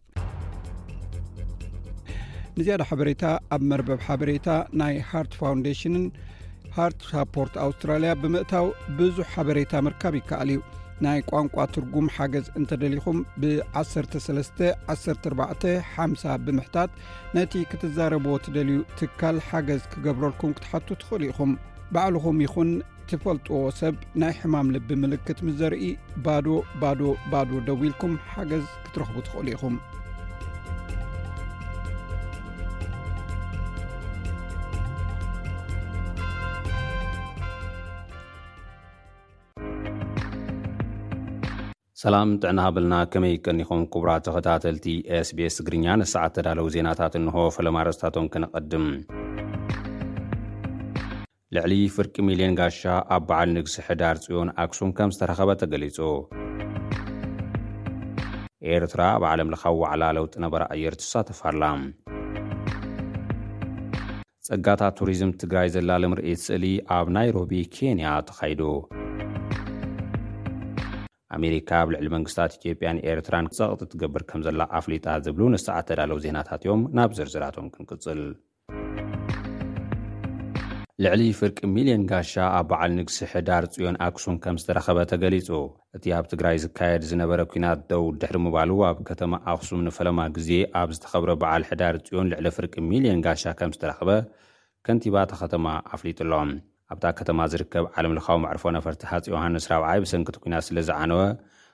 ንዝያዳ ሓበሬታ ኣብ መርበብ ሓበሬታ ናይ ሃርት ፋውንዴሽንን ሃርት ሳፖርት ኣውስትራልያ ብምእታው ብዙሕ ሓበሬታ ምርካብ ይከኣል እዩ ናይ ቋንቋ ትርጉም ሓገዝ እንተደሊኹም ብ131450 ብምሕታት ነቲ ክትዛረብዎ ትደልዩ ትካል ሓገዝ ክገብረልኩም ክትሓቱ ትኽእሉ ኢኹም ባዕልኹም ይኹን ትፈልጥዎ ሰብ ናይ ሕማም ልቢ ምልክት ምስ ዘርኢ ባዶ ባዶ ባዶ ደው ኢልኩም ሓገዝ ክትረኽቡ ትኽእሉ ኢኹም ሰላም ጥዕና ሃበልና ከመይ ይቀኒኹም ኩቡራ ተኸታተልቲ ስቤስ ትግርኛ ንሰዓት ተዳለው ዜናታት እንሆ ፈለማ ረስታቶም ክንቐድም ልዕሊ ፍርቂ ሚልዮን ጋሻ ኣብ በዓል ንግሲ ሕዳር ፅዮን ኣክሱም ከም ዝተረኸበ ተገሊፁ። ኤርትራ ኣብ ዓለም ለኻዊ ዋዕላ ለውጢ ነበረ ኣየር ትሳተፍ ኣላ። ፀጋታት ቱሪዝም ትግራይ ዘላሊ ምርኢት ስእሊ ኣብ ናይሮቢ ኬንያ ተኻይዱ። ኣሜሪካ ኣብ ልዕሊ መንግስታት ኢትዮጵያን ኤርትራን ፀቕጢ ትገብር ከምዘላ ኣፍሊጣ ዝብሉ ንሰዓት ተዳለው ዜናታት እዮም። ናብ ዝርዝራቶም ክንቅፅል። ልዕሊ ፍርቂ ሚልዮን ጋሻ ኣብ በዓል ንግሲ ሕዳር ፅዮን ኣክሱም ከም ዝተረኸበ ተገሊፁ። እቲ ኣብ ትግራይ ዝካየድ ዝነበረ ኲናት ደው ድሕሪ ምባሉ ኣብ ከተማ ኣክሱም ንፈለማ ግዜ ኣብ ዝተኸብረ በዓል ሕዳር ፅዮን ልዕሊ ፍርቂ ሚልዮን ጋሻ ከም ዝተረኸበ ከንቲባ እታ ከተማ ኣፍሊጡ ኣሎ። ኣብታ ከተማ ዝርከብ ዓለምለኻዊ መዕርፎ ነፈርቲ ሃፄ ዮሃንስ ራብዓይ ብሰንኪ እቲ ኲናት ስለ ዝዓነወ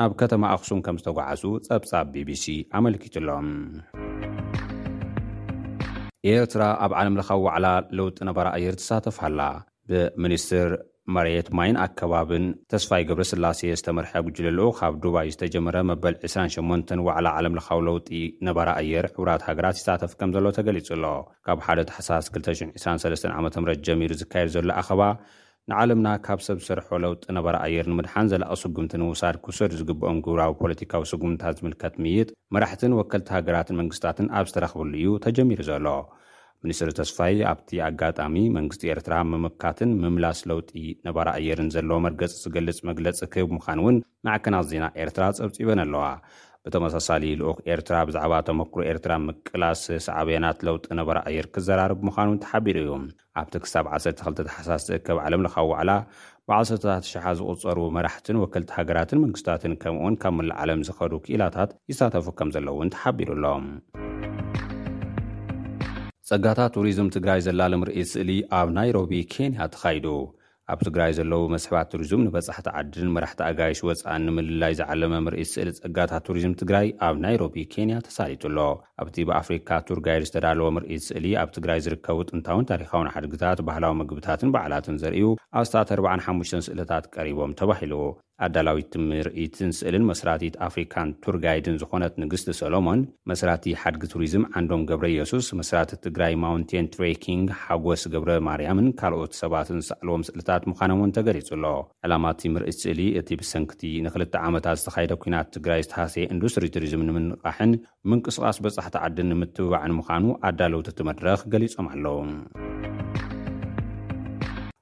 ናብ ከተማ ኣኽሱም ከም ዝተጓዓዙ ጸብጻብ ቢቢሲ ኣመልኪቱ'ሎ። ኤርትራ ኣብ ዓለምለኻዊ ዋዕላ ለውጢ ነባሪ ኣየር ትሳተፍ ኣላ። ብሚኒስትር መሬት፣ ማይን ኣከባብን ተስፋይ ገብረስላሴ ዝተመርሐ ጉጅለ ልኡኽ ኣብ ዱባይ ዝተጀመረ መበል ዕስራን ሸሞንተን ዋዕላ ዓለምለኻዊ ለውጢ ነባሪ ኣየር ሕቡራት ሃገራት ይሳተፍ ከም ዘሎ ተገሊጹ'ሎ። ካብ ሓደ ታሕሳስ ክልተ ሽሕ ዕስራን ሰለስተን ዓመተ ምህረት ጀሚሩ ዝካየድ ዘሎ ኣኸባ ንዓለምና ካብ ሰብ ዝሰርሖ ለውጢ ነባሪ ኣየር ንምድሓን ዘላቒ ስጉምቲ ንምውሳድ ክውሰዱ ዝግበኦም ግብራዊ ፖለቲካዊ ስጉምትታት ዝምልከት ምይይጥ መራሕትን ወከልቲ ሃገራትን መንግስታትን ኣብ ዝተረኽብሉ እዩ ተጀሚሩ ዘሎ። ሚኒስትር ተስፋይ ኣብቲ ኣጋጣሚ፣ መንግስቲ ኤርትራ ኣብ ምምካትን ምምላስ ለውጢ ነባሪ ኣየርን ዘለዎ መርገጺ ዝገልጽ መግለጺ ክህብ ምዃኑ እውን ማዕከናት ዜና ኤርትራ ጸብጺበን ኣለዋ። ብተመሳሳሊ ልኡኽ ኤርትራ ብዛዕባ ተመኩሮ ኤርትራ ምቅላስ ሳዕቤናት ለውጢ ነባሪ ኣየር ክዘራረብ ምዃኑ ተሓቢሩ እዩ። ኣብቲ ክሳብ ዓሰርተ ክልተ ታሕሳስ ዝእከብ ዓለም ለኻዊ ዋዕላ፣ ብዓሰርተታት ኣሽሓት ዝቑጸሩ መራሕትን ወከልቲ ሃገራትን መንግስታትን ከምኡ'ውን ካብ መላእ ዓለም ዝኸዱ ክኢላታት ይሳተፉ ከምዘለዉ'ውን ተሓቢሩ ኣሎ። ጸጋታት ቱሪዝም ትግራይ ዘላሊ ምርኢት ስእሊ ኣብ ናይሮቢ ኬንያ ተኻይዱ። ኣብ ትግራይ ዘለዉ መስሕባት ቱሪዙም ንበፃሕቲ ዓድን መራሕቲ ኣጋይሽ ወፃእን ንምልላይ ዝዓለመ ምርኢት ስእሊ ፀጋታት ቱሪዝም ትግራይ ኣብ ናይሮቢ ኬንያ ተሳሊጡ ኣሎ። ኣብቲ ብኣፍሪካ ቱር ጋይድ ዝተዳለወ ምርኢት ስእሊ ኣብ ትግራይ ዝርከቡ ጥንታዊን ታሪኻዊን ሓድግታት፣ ባህላዊ ምግብታትን በዓላትን ዘርእዩ ኣስታት ኣርባዓን ሓሙሽተን ስእልታት ቀሪቦም ተባሂሉ። ኣዳላዊት ምርኢትን ስእልን መስራቲት ኣፍሪካን ቱር ጋይድን ዝኾነት ንግስቲ ሰሎሞን፣ መስራቲ ሓድጊ ቱሪዝም ዓንዶም ገብረየሱስ፣ መስራቲ ትግራይ ማውንቴን ትሬኪንግ ሓጎስ ገብረማርያምን ካልኦት ሰባትን ዝሰኣልዎም ስእልታት ምዃኖም እውን ተገሊፁ ኣሎ። ዕላማ እቲ ምርኢት ስእሊ እቲ ብሰንኪ እቲ ንክልተ ዓመታት ዝተኻየደ ኲናት ትግራይ ዝተሃሰየ ኢንዱስትሪ ቱሪዝም ንምንቕቓሕን ምንቅስቓስ በፃሕቲ ዓዲ ንምትብባዕን ምዃኑ ኣዳለውቲ እቲ መድረኽ ገሊፆም ኣለው።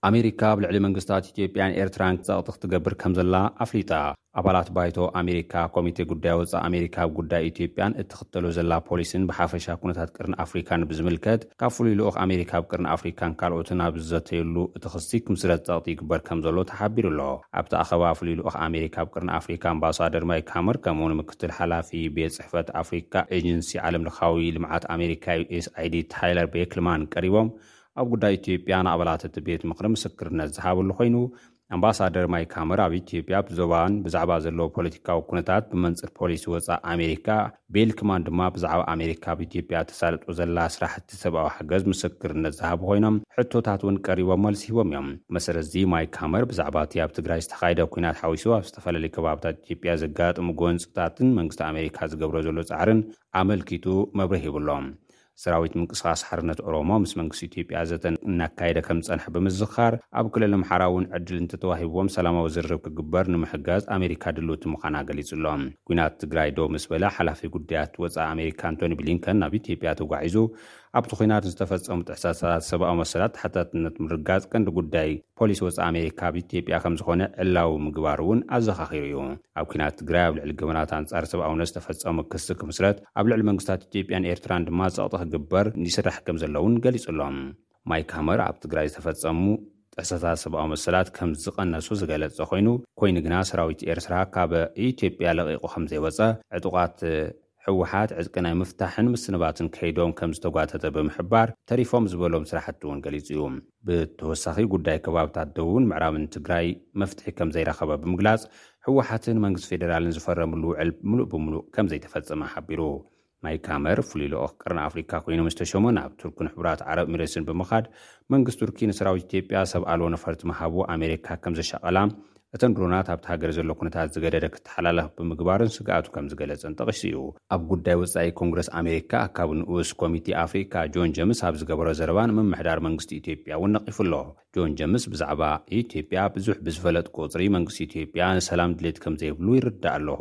ኣሜሪካ ኣብ ልዕሊ መንግስታት ኢትዮጵያን ኤርትራን ጸቕጢ ክትገብር ከም ዘላ ኣፍሊጣ። ኣባላት ባይቶ ኣሜሪካ ኮሚቴ ጉዳይ ወፃኢ ኣሜሪካ ኣብ ጉዳይ ኢትዮጵያን እትኽተሎ ዘላ ፖሊሲን ብሓፈሻ ኩነታት ቀርኒ ኣፍሪካን ብዝምልከት ካብ ፍሉይ ልኡኽ ኣሜሪካ ኣብ ቀርኒ ኣፍሪካን ካልኦትን ኣብ ዝዘተዩሉ እቲ ክሲ ክምስረት ፀቕጢ ይግበር ከምዘሎ ተሓቢሩ'ሎ። ኣብቲ ኣኸባ ፍሉይ ልኡኽ ኣሜሪካ ኣብ ቀርኒ ኣፍሪካ ኣምባሳደር ማይክ ሃመር ከምኡ ውን ምክትል ሓላፊ ቤት ፅሕፈት ኣፍሪካ ኤጀንሲ ዓለም ለኻዊ ልምዓት ኣሜሪካ፣ USAID፣ ታይለር ቤክልማን ቀሪቦም ኣብ ጉዳይ ኢትዮጵያ ንኣባላት እቲ ቤት ምኽሪ ምስክርነት ዝሃብሉ ኮይኑ ኣምባሳደር ማይክ ሃመር ኣብ ኢትዮጵያ ብዞባን ብዛዕባ ዘለዎ ፖለቲካዊ ኩነታት ብመንፅር ፖሊሲ ወፃእ ኣሜሪካ ቤል ክማን ድማ ብዛዕባ ኣሜሪካ ኣብ ኢትዮጵያ ተሳልጦ ዘላ ስራሕቲ ሰብኣዊ ሓገዝ ምስክርነት ዝሃቡ ኮይኖም ሕቶታት እውን ቀሪቦም መልሲ ሂቦም እዮም። ብመሰረት እዚ ማይክ ሃመር ብዛዕባ እቲ ኣብ ትግራይ ዝተኻየደ ኩናት ሓዊሱ ኣብ ዝተፈላለዩ ከባብታት ኢትዮጵያ ዘጋጥሙ ጎንፅታትን መንግስቲ ኣሜሪካ ዝገብሮ ዘሎ ፃዕርን ኣመልኪቱ መብርሂ ሂቡ ኣሎ። ሰራዊት ምንቅስቓስ ሓርነት ኦሮሞ ምስ መንግስቲ ኢትዮጵያ ዘተ እናካየደ ከምዝፀንሐ ብምዝኻር፣ ኣብ ክልል ኣምሓራ እውን ዕድል እንተተዋሂብዎም ሰላማዊ ዝርርብ ክግበር ንምሕጋዝ ኣሜሪካ ድልውቲ ምዃና ገሊፁ'ሎ። ኲናት ትግራይ ደው ምስ በለ ሓላፊ ጉዳያት ወፃኢ ኣሜሪካ ኣንቶኒ ብሊንከን ናብ ኢትዮጵያ ተጓዒዙ ኣብቲ ኲናት ንዝተፈፀሙ ጥሕሰታት ሰብኣዊ መሰላት ተሓታትነት ምርግጋፅ ቀንዲ ጉዳይ ፖሊሲ ወፃኢ ኣሜሪካ ኣብ ኢትዮጵያ ከምዝኾነ ዕላዊ ምግባሩ እውን ኣዘኻኺሩ እዩ። ኣብ ኲናት ትግራይ ኣብ ልዕሊ ገበናት ኣንፃር ሰብኣውነት ዝተፈፀሙ ክሲ ክምስረት፣ ኣብ ልዕሊ መንግስታት ኢትዮጵያን ኤርትራን ድማ ፀቕጢ ክግበር ይስራሕ ከምዘሎ እውን ገሊፁ ኣሎ። ማይክ ሃመር ኣብ ትግራይ ዝተፈፀሙ ጥሕሰታት ሰብኣዊ መሰላት ከምዝቐነሱ ዝገለፀ ኮይኑ፣ ኮይኑ ግና ሰራዊት ኤርትራ ካብ ኢትዮጵያ ለቒቑ ከምዘይወፀ ዕጡቓት ህወሓት ዕጥቂ ናይ ምፍታሕን ምስንባትን ከይዶም ከምዝተጓተተ ብምሕባር፣ ተሪፎም ዝበሎም ስራሕቲ እውን ገሊፁ እዩ። ብተወሳኺ ጉዳይ ከባብታት ደቡብን ምዕራብን ትግራይ መፍትሒ ከምዘይረኸበ ብምግላፅ፣ ህወሓትን መንግስቲ ፌዴራልን ዝፈረምሉ ውዕል ምሉእ ብምሉእ ከምዘይተፈፀመ ሓቢሩ። ማይክ ሃመር ፍሉይ ልኡኽ ቀርኒ ኣፍሪካ ኮይኑ ምስ ተሾመ ናብ ቱርክን ሕቡራት ዓረብ ኢሚሬትስን ብምኻድ መንግስቲ ቱርኪ ንሰራዊት ኢትዮጵያ ሰብ ኣልቦ ነፈርቲ ምሃቡ ኣሜሪካ ከምዘሻቐላ እተን ድሮናት ኣብቲ ሃገር ዘሎ ኩነታት ዝገደደ ክተሓላለኽ ብምግባረን ስግኣቱ ከም ዝገለጸን ጠቒሱ'ዩ። ኣብ ጉዳይ ወጻኢ ኮንግረስ ኣሜሪካ ኣካቢ ንኡስ ኮሚቴ ኣፍሪካ ጆን ጀምስ ኣብ ዝገበሮ ዘረባ ንምምሕዳር መንግስቲ ኢትዮጵያ እውን ነቒፉ ኣሎ። ጆን ጀምስ ብዛዕባ ኢትዮጵያ ብዙሕ ብዝፈለጥኩ ቁጽሪ መንግስቲ ኢትዮጵያ ንሰላም ድሌት ከም ዘይብሉ ይርዳእ ኣለኹ።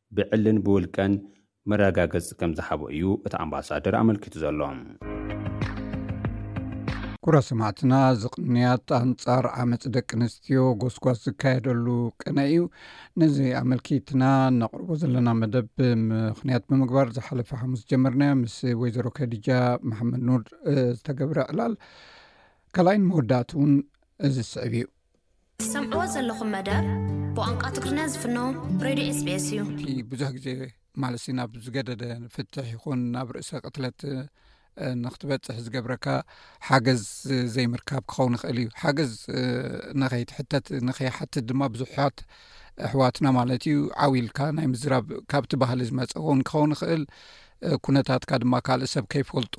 ብዕልን ብውልቀን መረጋገፂ ከምዝሃቦ እዩ እቲ ኣምባሳደር ኣመልኪቱ ዘሎ። ኩራ ሰማዕትና እዚ ቅንያት ኣንጻር ዓመጽ ደቂ ኣንስትዮ ጎስጓስ ዝካየደሉ ቅነ እዩ ነዚ ኣመልኪትና ነቕርቦ ዘለና መደብ ምክንያት ብምግባር ዝሓለፈ ሓሙስ ጀመርናዮ ምስ ወይዘሮ ከዲጃ መሓመድ ኑር ዝተገብረ ዕላል ካልኣይን መወዳእቲ እውን እዚ ዝስዕብ እዩ ትሰምዕዎ ዘለኹም መደብ ብቋንቋ ትግርና ዝፍኖ ሬድዮ ኤስቤስ እዩ እቲ ብዙሕ ግዜ ማለት ናብ ዝገደደ ፍትሕ ይኹን ናብ ርእሰ ቅትለት ንክትበፅሕ ዝገብረካ ሓገዝ ዘይምርካብ ክኸውን ይኽእል እዩ ሓገዝ ንኸይትሕተት ንኸይሓትት ድማ ብዙሓት ኣሕዋትና ማለት እዩ ዓው ኢልካ ናይ ምዝራብ ካብቲ ባህሊ ዝመፀ ውን ክኸውን ይኽእል ኩነታትካ ድማ ካልእ ሰብ ከይፈልጦ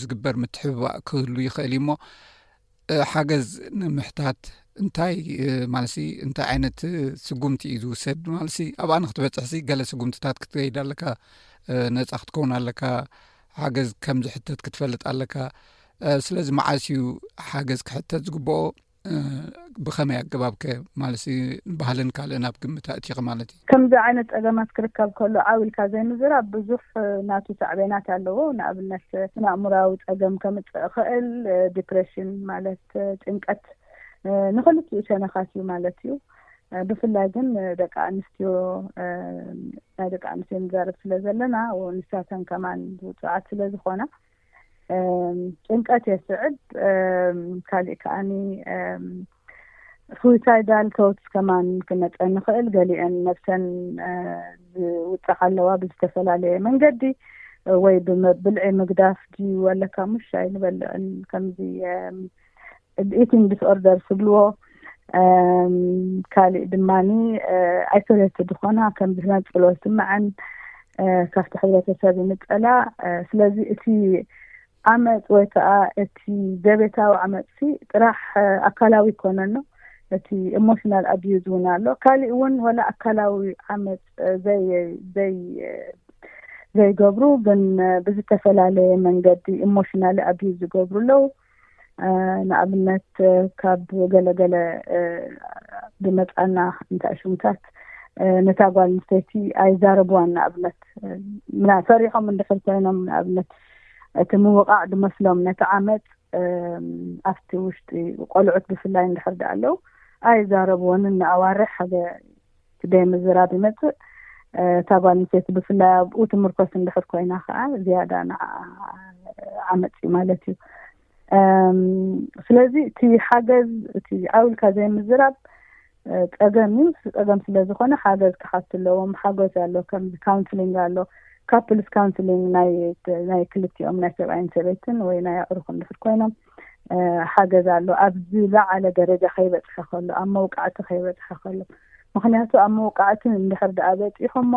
ዝግበር ምትሕብባእ ክህሉ ይኽእል እዩ ሞ ሓገዝ ንምሕታት እንታይ ማለት ሲ እንታይ ዓይነት ስጉምቲ እዩ ዝውሰድ ማለት ሲ ኣብኣ ንክትበፅሕ ሲ ገለ ስጉምትታት ክትገይድ ኣለካ ነፃ ክትከውን ኣለካ ሓገዝ ከም ዝሕተት ክትፈልጥ ኣለካ ስለዚ መዓስ እዩ ሓገዝ ክሕተት ዝግብኦ ብከመይ ኣገባብከ ማለት ሲ ባህልን ካልእን ኣብ ግምት ኣእቲኪ ማለት እዩ ከምዚ ዓይነት ጸገማት ክርከብ ከሎ ዓው ኢልካ ዘይምዝራብ ብዙሕ ናቱ ሳዕቤናት ኣለዎ። ንኣብነት ስነኣእምሮኣዊ ጸገም ከምጽእ ይኽእል፣ Depression፣ ማለት ጭንቀት ንኽልቲኡ ሸነኻት እዩ ማለት እዩ። ብፍላይ ግን ደቂ ኣንስትዮ ናይ ደቂ ኣንስትዮ ንዛረብ ስለ ዘለና ንሳተን ከማን ውጹዓት ስለ ዝኾና። ጭንቀት የስዕብ ካሊእ ከዓኒ ሱዊሳይዳል ቶትስ ከማን ክመፀን ንኽእል ገሊአን ነብሰን ዝውፅዓ ኣለዋ ብዝተፈላለየ መንገዲ ወይ ብልዒ ምግዳፍ ድዩ ኣለካ ሙሽ ኣይንበልዕን ከምዚ ኢቲንግ ዲስኦርደርስ ዝብልዎ ካሊእ ድማ ኣይሶሌትድ ዝኾና ከም ዝመንፅሎ ዝስምዐን ካብቲ ሕብረተሰብ ይምፀላ ስለዚ እቲ ዓመፅ ወይ ከዓ እቲ ዘቤታዊ ዓመፅሲ ጥራሕ ኣካላዊ ይኮነኖ እቲ ኢሞሽናል ኣቢዩዝ እውን ኣሎ ካሊእ እውን ወላ ኣካላዊ ዓመፅ ዘይገብሩ ግን ብዝተፈላለየ መንገዲ ኢሞሽናል ኣቢዩዝ ዝገብሩ ኣለው ንኣብነት ካብ ገለገለ ብመፃና እንታይ ሽሙታት ነታ ጓል ኣንስተይቲ ኣይዛረብዋን ንኣብነት ምና ፈሪሖም እንድሕር ኮይኖም ንኣብነት እቲ ምውቃዕ ድመስሎም ነቲ ዓመፅ ኣብቲ ውሽጢ ቆልዑት ብፍላይ እንድሕር ዳኣለው ኣይዛረብዎንን ንኣዋርሕ ሓደ ደይ ምዝራብ ይመጽእ እታ ጓል ኣንስተይቲ ብፍላይ ኣብኡ ትምርኮስ እንድሕር ኮይና ከዓ ዝያዳ ንዓኣ ዓመፅ እዩ ማለት እዩ ስለዚ እቲ ሓገዝ እቲ ዓውልካ ዘይምዝራብ ፀገም እዩ ፀገም ስለ ዝኾነ ሓገዝ ክሓቱ ኣለዎም ሓገዝ ኣሎ ከም ካውንስሊንግ ኣሎ ካፕልስ ካውንስሊንግ ናይ ክልቲኦም ናይ ሰብኣይን ሰበይትን ወይ ናይ ኣዕሩኽ እንድሕር ኮይኖም ሓገዝ ኣሎ ኣብ ዝለዓለ ደረጃ ከይበጽሐ ከሎ ኣብ መውቃዕቲ ከይበጽሐ ከሎ ምክንያቱ ኣብ መውቃዕቲ እንድሕር ደኣ በጺሖሞ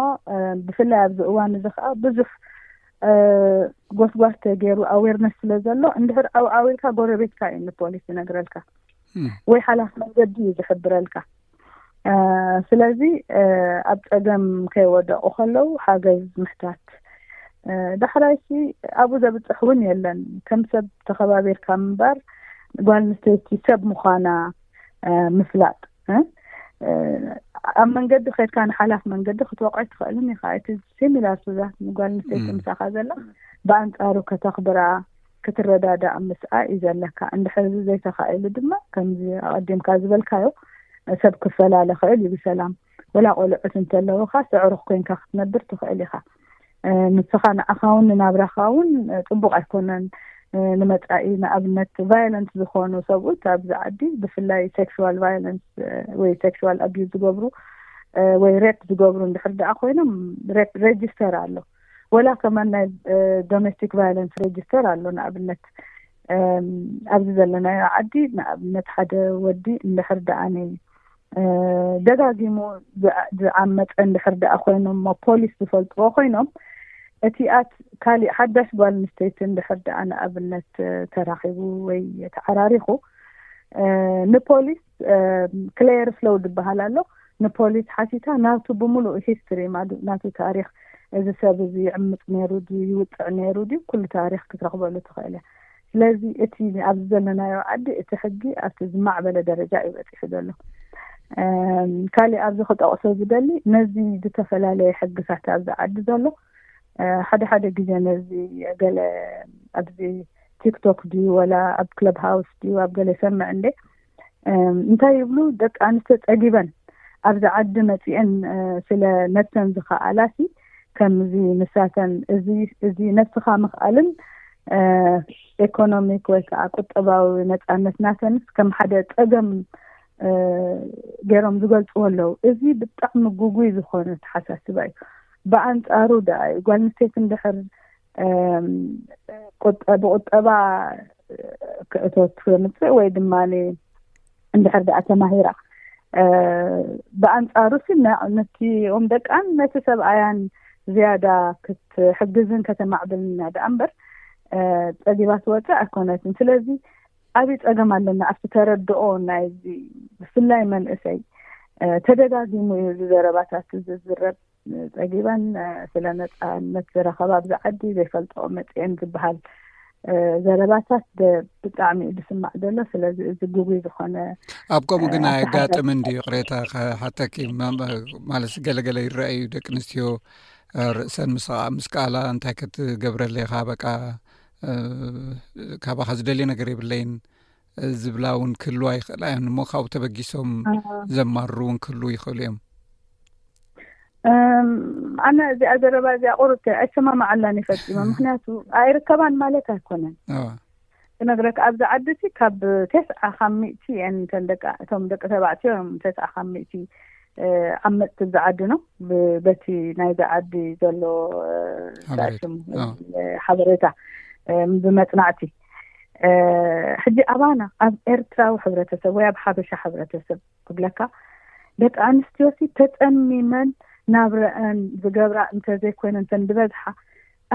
ብፍላይ ኣብዚ እዋን እዚ ከዓ ብዙሕ ጎስጓስ ተገይሩ ኣዌርነስ ስለ ዘሎ እንድሕር ዓውዓው ኢልካ ጎረቤትካ እዩ ንፖሊስ ዝነግረልካ ወይ ሓላፍ መንገዲ እዩ ዝሕብረልካ ስለዚ ኣብ ፀገም ከይወደቁ ከለው ሓገዝ ምሕታት ዳሕራይ ሲ ኣብኡ ዘብፅሕ እውን የለን ከም ሰብ ተኸባቢርካ ምንባር ጓል ኣንስተይቲ ሰብ ምዃና ምፍላጥ ኣብ መንገዲ ከድካ ንሓላፍ መንገዲ ክትወቅዒ ትኽእልን ኢኻ እቲ ሲሚላር ሱዛት ንጓል ኣንስተይቲ ምሳኻ ዘላ ብኣንፃሩ ከተኽብራ ክትረዳዳእ ምስኣ እዩ ዘለካ። እንድሕር እዚ ዘይተኻኢሉ ድማ ከምዚ ኣቐዲምካ ዝበልካዮ ሰብ ክፈላለ ኽእል እዩ ብሰላም። ወላ ቆልዑት እንተለውኻ ሰዕሩኽ ኮይንካ ክትነብር ትኽእል ኢኻ። ንስኻ ንዓኻ ውን ንናብራኻ ውን ጽቡቕ ኣይኮነን። ንመጻኢ ንኣብነት ቫዮለንስ ዝኾኑ ሰብኡት ኣብዚ ዓዲ ብፍላይ ሴክሽዋል ቫዮለንስ ወይ ሴክሽዋል ኣቢዩዝ ዝገብሩ ወይ ሬፕ ዝገብሩ እንድሕር ደኣ ኮይኖም ሬፕ ሬጅስተር ኣሎ ወላ ከማን ናይ ዶሜስቲክ ቫይለንስ ሬጅስተር ኣሎ ንኣብነት ኣብዚ ዘለናዮ ዓዲ ንኣብነት ሓደ ወዲ እንድሕር ደኣኒ ደጋጊሙ ዝዓመፀ እንድሕር ደኣ ኮይኑ እሞ ፖሊስ ዝፈልጥዎ ኮይኖም እቲኣት ካሊእ ሓዳሽ ጓል ኣንስተይቲ እንድሕር ደኣ ንኣብነት ተራኺቡ ወይ ተዓራሪኹ ንፖሊስ ክሌር ፍሎው ዝበሃል ኣሎ ንፖሊስ ሓቲታ ናቱ ብምሉእ ሂስትሪ ናቱ ታሪክ እዚ ሰብ እዚ ይዕምፅ ነይሩ ድዩ ይውፅዕ ነይሩ ድዩ ኩሉ ታሪክ ክትረክበሉ ትኽእል እያ ስለዚ እቲ ኣብዚ ዘለናዮ ዓዲ እቲ ሕጊ ኣብቲ ዝማዕበለ ደረጃ እዩ በፂሑ ዘሎ ካሊእ ኣብዚ ክጠቕሶ ዝደሊ ነዚ ዝተፈላለየ ሕግታት ኣብዚ ዓዲ ዘሎ ሓደ ሓደ ግዜ ነዚ ገለ ኣብዚ ቲክቶክ ድዩ ወላ ኣብ ክለብ ሃውስ ድዩ ኣብ ገለ ሰምዕ እንደ እንታይ ይብሉ ደቂ ኣንስትዮ ፀጊበን ኣብዚ ዓዲ መፅአን ስለ ነብሰን ዝኸኣላ ሲ ከምዚ ንሳተን እዚ ነብስኻ ምኽኣልን ኤኮኖሚክ ወይ ከዓ ቁጠባዊ ነፃነት ናተንስ ከም ሓደ ፀገም ገይሮም ዝገልፅዎ ኣለዉ እዚ ብጣዕሚ ጉጉይ ዝኾነ ተሓሳስባ እዩ ብኣንፃሩ ደኣ እዩ ጓል ኣንስተይቲ እንድሕር ብቁጠባ ክእቶት ምፅእ ወይ ድማ እንድሕር ድኣ ተማሂራ ብኣንፃሩ ሲ ነቲኦም ደቃን ነቲ ሰብኣያን ዝያዳ ክትሕግዝን ከተማዕብልን ኢና ደኣ እምበር ፀጊባ ትወፅእ ኣይኮነትን ስለዚ ኣብይ ፀገም ኣለና ኣብቲ ተረድኦ ናይዚ ብፍላይ መንእሰይ ተደጋጊሙ እዩ እዚ ዘረባታት እዚ ዝረብ ጸጊበን ስለ ነጻነት ዝረኸባ ኣብዚ ዓዲ ዘይፈልጥኦ መጺኤን ዝበሃል ዘረባታት ብጣዕሚ እዩ ዝስማዕ ዘሎ ስለዚ እዚ ጉጉይ ዝኾነ ኣብ ከምኡ ግን ኣጋጥም እንዲ ይቕሬታ ሓተኪ ማለት ገለገለ ይረአ እዩ ደቂ ኣንስትዮ ርእሰን ምስ ካኣላ እንታይ ክትገብረለካ በቃ ካባካ ዝደልየ ነገር የብለይን ዝብላ እውን ክህልዋ ይኽእላ እዮን እሞ ካብኡ ተበጊሶም ዘማርሩ እውን ክህሉ ይኽእሉ እዮም ኣነ እዚኣ ዘረባ እዚኣ ቁርብ ኣይሰማማዓላን ይፈፂሞ ምክንያቱ ኣይርከባን ማለት ኣይኮነን ክነግረካ ኣብዚ ዓዲ ሲ ካብ ተስዓ ካብ ሚእቲ እየን እተን ደቂ እቶም ደቂ ተባዕትዮ እዮም ተስዓ ካብ ሚእቲ ዓመፅቲ እዚ ዓዲ ነው በቲ ናይዚ ዓዲ ዘሎ ሓበሬታ ብመፅናዕቲ ሕጂ ኣባና ኣብ ኤርትራዊ ሕብረተሰብ ወይ ኣብ ሓበሻ ሕብረተሰብ ክብለካ ደቂ ኣንስትዮ ሲ ተጸሚመን ናብረአን ዝገብራ እንተዘይኮይነ እንተ ብበዝሓ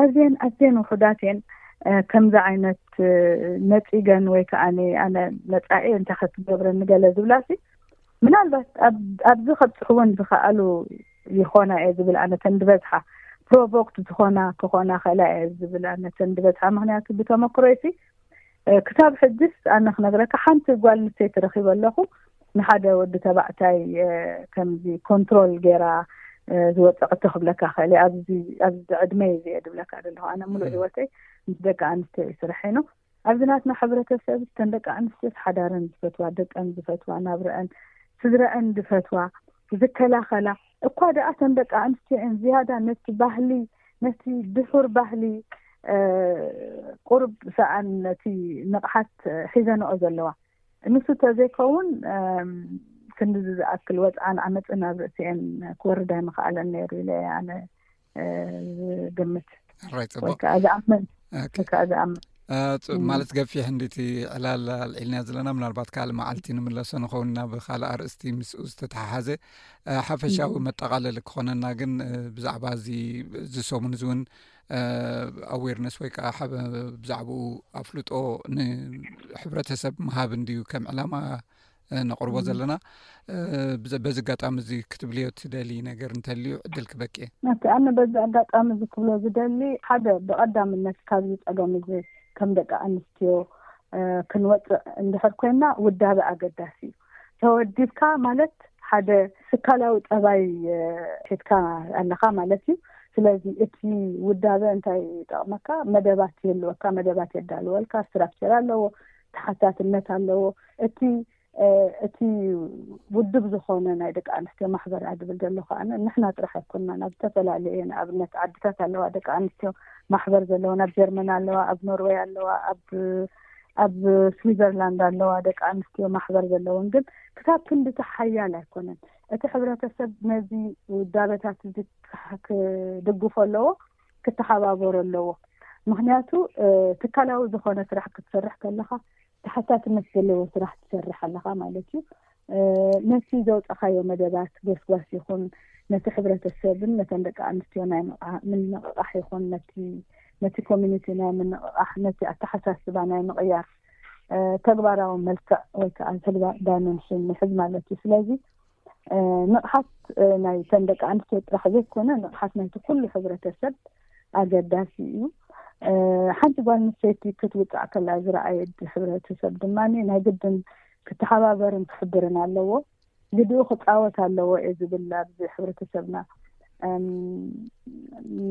ኣዝየን ኣዝየን ውሑዳት እየን ከምዚ ዓይነት ነጺገን ወይ ከዓ ኣነ መጻኢ እንታይ ከትገብረኒ ገለ ዝብላ ሲ ምናልባት ኣብ ኣብዚ ከብጽሕወን ዝኸኣሉ ይኾና እየ ዝብል ኣነ ተን ዝበዝሓ ፕሮቮክት ዝኾና ክኾና ክእላ እየ ዝብል ኣነ ተን ዝበዝሓ ምክንያቱ ብተመክሮይሲ ክሳብ ሕጅስ ኣነ ክነግረካ ሓንቲ ጓል ንሰይቲ ረኺበ ኣለኹ ንሓደ ወዲ ተባዕታይ ከምዚ ኮንትሮል ገይራ ዝወፀቐቶ ክብለካ ክእል እየ ኣብዚ ዕድመይ እዚ እየ ድብለካ ዘለኹ ኣነ ሙሉእ ሂወተይ ምስ ደቂ ኣንስትዮ እዩ ስርሐይ ነው ኣብዚ ናትና ሕብረተሰብ እተን ደቂ ኣንስትዮስ ሓዳረን ዝፈትዋ፣ ደቀን ዝፈትዋ፣ ናብረኣን ስድረኣን ዝፈትዋ፣ ዝከላኸላ፣ እኳ ደኣ እተን ደቂ ኣንስትዮ እየን ዝያዳ ነቲ ባህሊ ነቲ ድሑር ባህሊ ቁሩብ ሰኣን ነቲ ንቕሓት ሒዘንኦ ዘለዋ ንሱ ተዘይከውን ክንድዚ ዝኣክል ወፅዓን ዓመፅን ኣብ ርእሲኤን ክወርድ ኣይምኸኣለን ነይሩ ኢለ እየ ኣነ ዝግምት ወይከዓ ዝኣምን ወይከዓ ዝኣምን ማለት ገፊሕ እንዲቲ ዕላል ኣልዒልናዮ ዘለና ምናልባት ካልእ መዓልቲ ንምለሶ ንኸውን ናብ ካልእ ኣርእስቲ ምስኡ ዝተተሓሓዘ ሓፈሻዊ መጠቃለሊ ክኾነና ግን ብዛዕባ እዚ ዝሰሙን እዚ እውን ኣዌርነስ ወይ ከዓ ብዛዕባኡ ኣፍልጦ ንሕብረተሰብ ምሃብ እንድዩ ከም ዕላማ ነቕርቦ ዘለና በዚ ኣጋጣሚ እዚ ክትብልዮ ትደልዪ ነገር እንተልዩ ዕድል ክበክ እየ ናቲ ኣነ በዚ ኣጋጣሚ እዚ ክብሎ ዝደሊ ሓደ ብቐዳምነት ካብዚ ፀገም እዚ ከም ደቂ ኣንስትዮ ክንወፅእ እንድሕር ኮይና ውዳበ ኣገዳሲ እዩ ተወዲብካ ማለት ሓደ ትካላዊ ፀባይ ሒትካ ኣለካ ማለት እዩ ስለዚ እቲ ውዳበ እንታይ ጠቕመካ መደባት የልወካ መደባት የዳልወልካ ስትራክቸር ኣለዎ ተሓታትነት ኣለዎ እቲ እቲ ውድብ ዝኾነ ናይ ደቂ ኣንስትዮ ማሕበር እያ ዝብል ዘሎ ከዓ ንሕና ጥራሕ ኣይኮንናን ኣብ ዝተፈላለዩ እየ ንኣብነት ዓድታት ኣለዋ ደቂ ኣንስትዮ ማሕበር ዘለዎ ናብ ጀርመን ኣለዋ ኣብ ኖርወይ ኣለዋ ኣብ ኣብ ስዊዘርላንድ ኣለዋ ደቂ ኣንስትዮ ማሕበር ዘለውን ግን ክሳብ ክንዲ እቲ ሓያል ኣይኮነን እቲ ሕብረተሰብ ነዚ ውዳበታት እዚ ክድግፎ ኣለዎ ክተሓባበሮ ኣለዎ ምክንያቱ ትካላዊ ዝኮነ ስራሕ ክትሰርሕ ከለካ ተሓታትነት ዘለዎ ስራሕ ትሰርሕ ኣለካ ማለት እዩ ነቲ ዘውፃካዮ መደባት ጎስጓስ ይኹን ነቲ ሕብረተሰብን ነተን ደቂ ኣንስትዮ ናይ ምንቕቓሕ ይኹን ነቲ ኮሚኒቲ ናይ ምንቕቓሕ ነቲ ኣተሓሳስባ ናይ ምቕያር ተግባራዊ መልክዕ ወይ ከዓ ተግባር ዳይመንሽን ምሕዝ ማለት እዩ ስለዚ ንቕሓት ናይተን ደቂ ኣንስትዮ ጥራሕ ዘይኮነ ንቕሓት ናይቲ ኩሉ ሕብረተሰብ ኣገዳሲ እዩ። ሓንቲ ጓል ኣንስተይቲ ክትውፃእ ከላ ዝረኣየ ሕብረተሰብ ድማ ናይ ግድን ክተሓባበርን ክሕብርን ኣለዎ፣ ግድኡ ክፃወት ኣለዎ እየ ዝብል ኣብዚ ሕብረተሰብና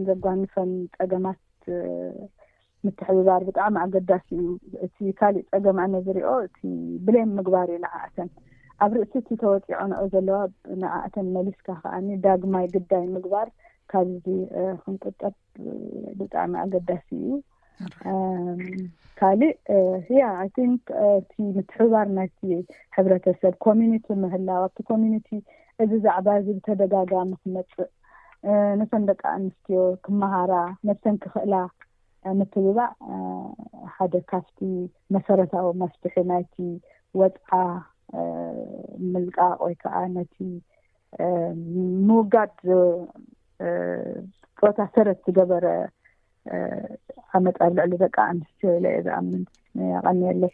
ዘጓንፈን ፀገማት ምትሕብባር ብጣዕሚ ኣገዳሲ እዩ። እቲ ካሊእ ፀገም ኣነ ዝሪኦ እቲ ብሌም ምግባር እዩ ንዓኣተን። ኣብ ርእሲ እቲ ተወፂዖንኦ ዘለዋ ንዓኣተን መሊስካ ከዓኒ ዳግማይ ግዳይ ምግባር ካብ እዚ ክንቁጠብ ብጣዕሚ ኣገዳሲ እዩ። ካሊእ ያ ኣይ ቲንክ እቲ ምትሕብባር ናይቲ ሕብረተሰብ ኮሚኒቲ ምህላው ኣብቲ ኮሚኒቲ እዚ ዛዕባ እዚ ብተደጋጋሚ ክመፅእ ነተን ደቂ ኣንስትዮ ክመሃራ ነብሰን ክኽእላ ምትብባዕ ሓደ ካብቲ መሰረታዊ መፍትሒ ናይቲ ወፅዓ ምልቃቕ ወይ ከዓ ነቲ ምውጋድ ፆታ ሰረት ዝገበረ ዓመፅ ኣብ ልዕሊ ደቂ ኣንስትዮ ኢለ እየ ዝኣምን ኣቐኒየለይ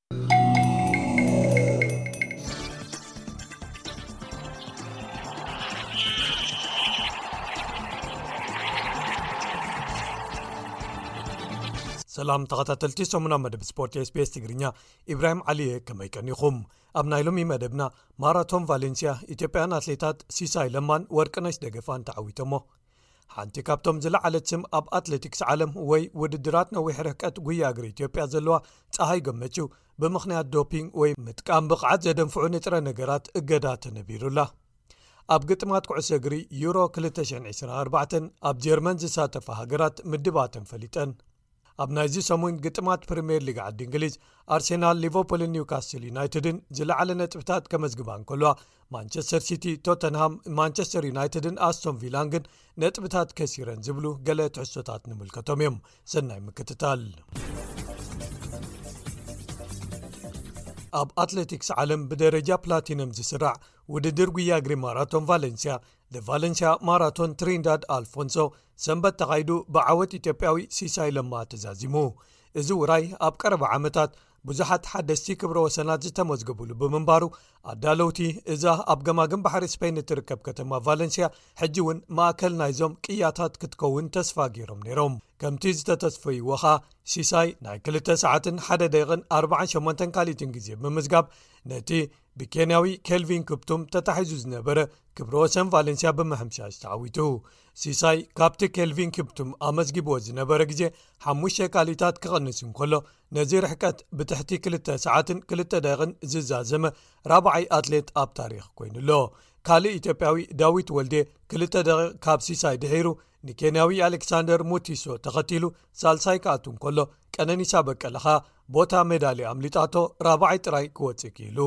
ሰላም ተኸታተልቲ ሰሙና መደብ ስፖርት ስቤስ ትግርኛ ኢብራሂም ዓሊየ ከመይ ቀኒኹም ኣብ ናይ ሎሚ መደብና ማራቶን ቫሌንስያ ኢትዮጵያን ኣትሌታት ሲሳይ ለማን ወርቅነሽ ደገፋን ተዓዊቶሞ ሓንቲ ካብቶም ዝለዓለት ስም ኣብ ኣትሌቲክስ ዓለም ወይ ውድድራት ነዊሕ ርሕቀት ጉያ እግሪ ኢትዮጵያ ዘለዋ ፀሃይ ገመችው ብምኽንያት ዶፒንግ ወይ ምጥቃም ብቕዓት ዘደንፍዑ ንጥረ ነገራት እገዳ ተነቢሩላ ኣብ ግጥማት ኩዕሶ እግሪ ዩሮ 224 ኣብ ጀርመን ዝሳተፋ ሃገራት ምድባተን ፈሊጠን ኣብ ናይዚ ሰሙን ግጥማት ፕሪምየር ሊግ ዓዲ እንግሊዝ ኣርሴናል ሊቨርፖልን ኒውካስትል ዩናይትድን ዝለዓለ ነጥብታት ከመዝግባ እንከልዋ ማንቸስተር ሲቲ ቶተንሃም ማንቸስተር ዩናይትድን ኣስቶን ቪላን ግን ነጥብታት ከሲረን ዝብሉ ገለ ትሕሶታት ንምልከቶም እዮም ሰናይ ምክትታል ኣብ ኣትለቲክስ ዓለም ብደረጃ ፕላቲኖም ዝስራዕ ውድድር ጉያግሪ ማራቶን ቫለንስያ ቫለንስያ ማራቶን ትሪንዳድ ኣልፎንሶ ሰንበት ተኻይዱ ብዓወት ኢትዮጵያዊ ሲሳይ ለማ ተዛዚሙ እዚ ውራይ ኣብ ቀረባ ዓመታት ብዙሓት ሓደስቲ ክብረ ወሰናት ዝተመዝግብሉ ብምንባሩ ኣዳለውቲ እዛ ኣብ ገማግም ባሕሪ ስፐይን እትርከብ ከተማ ቫለንስያ ሕጂ እውን ማእከል ናይዞም ቅያታት ክትከውን ተስፋ ገይሮም ነይሮም ከምቲ ዝተተስፈይዎኻ ሲሳይ ናይ 2 ሰዓትን ሓደ ደቕን 48 ካልኢትን ግዜ ብምዝጋብ ነቲ ብኬንያዊ ኬልቪን ክብቱም ተታሒዙ ዝነበረ ክብሮ ወሰን ቫለንስያ ብምሕምሻሽ ተዓዊቱ ሲሳይ ካብቲ ኬልቪን ክብቱም ኣመዝጊብዎ ዝነበረ ግዜ ሓሙሽተ ካሊታት ክቕንስ እንከሎ ነዚ ርሕቀት ብትሕቲ ክልተ ሰዓትን ክልተ ደቕን ዝዛዘመ ራብዓይ ኣትሌት ኣብ ታሪኽ ኮይኑ ኣሎ ካልእ ኢትዮጵያዊ ዳዊት ወልዴ ክልተ ደቂቕ ካብ ሲሳይ ድሒሩ ንኬንያዊ ኣሌክሳንደር ሙቲሶ ተኸቲሉ ሳልሳይ ክኣቱ እንከሎ ቀነኒሳ በቀለኻ ቦታ ሜዳሊ ኣምሊጣቶ ራብዓይ ጥራይ ክወፅ ክኢሉ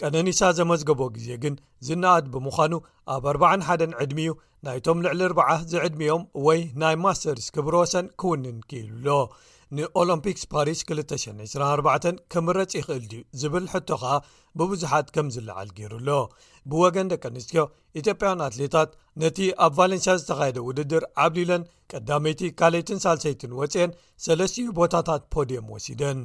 ቀነኒሳ ዘመዝገቦ ግዜ ግን ዝነኣድ ብምዃኑ ኣብ 41 ዕድሚ እዩ ናይቶም ልዕሊ ርባዓ ዝዕድሚኦም ወይ ናይ ማስተርስ ክብሮ ወሰን ክውንን ክኢሉሎ ንኦሎምፒክስ ፓሪስ 224 ክምረፅ ይኽእል ድዩ ዝብል ሕቶ ኸኣ ብብዙሓት ከም ዝለዓል ገይሩሎ ብወገን ደቂ ኣንስትዮ ኢትዮጵያን ኣትሌታት ነቲ ኣብ ቫለንስያ ዝተኻየደ ውድድር ዓብሊለን ቀዳመይቲ ካለይትን ሳልሰይትን ወፅአን ሰለስትኡ ቦታታት ፖድም ወሲደን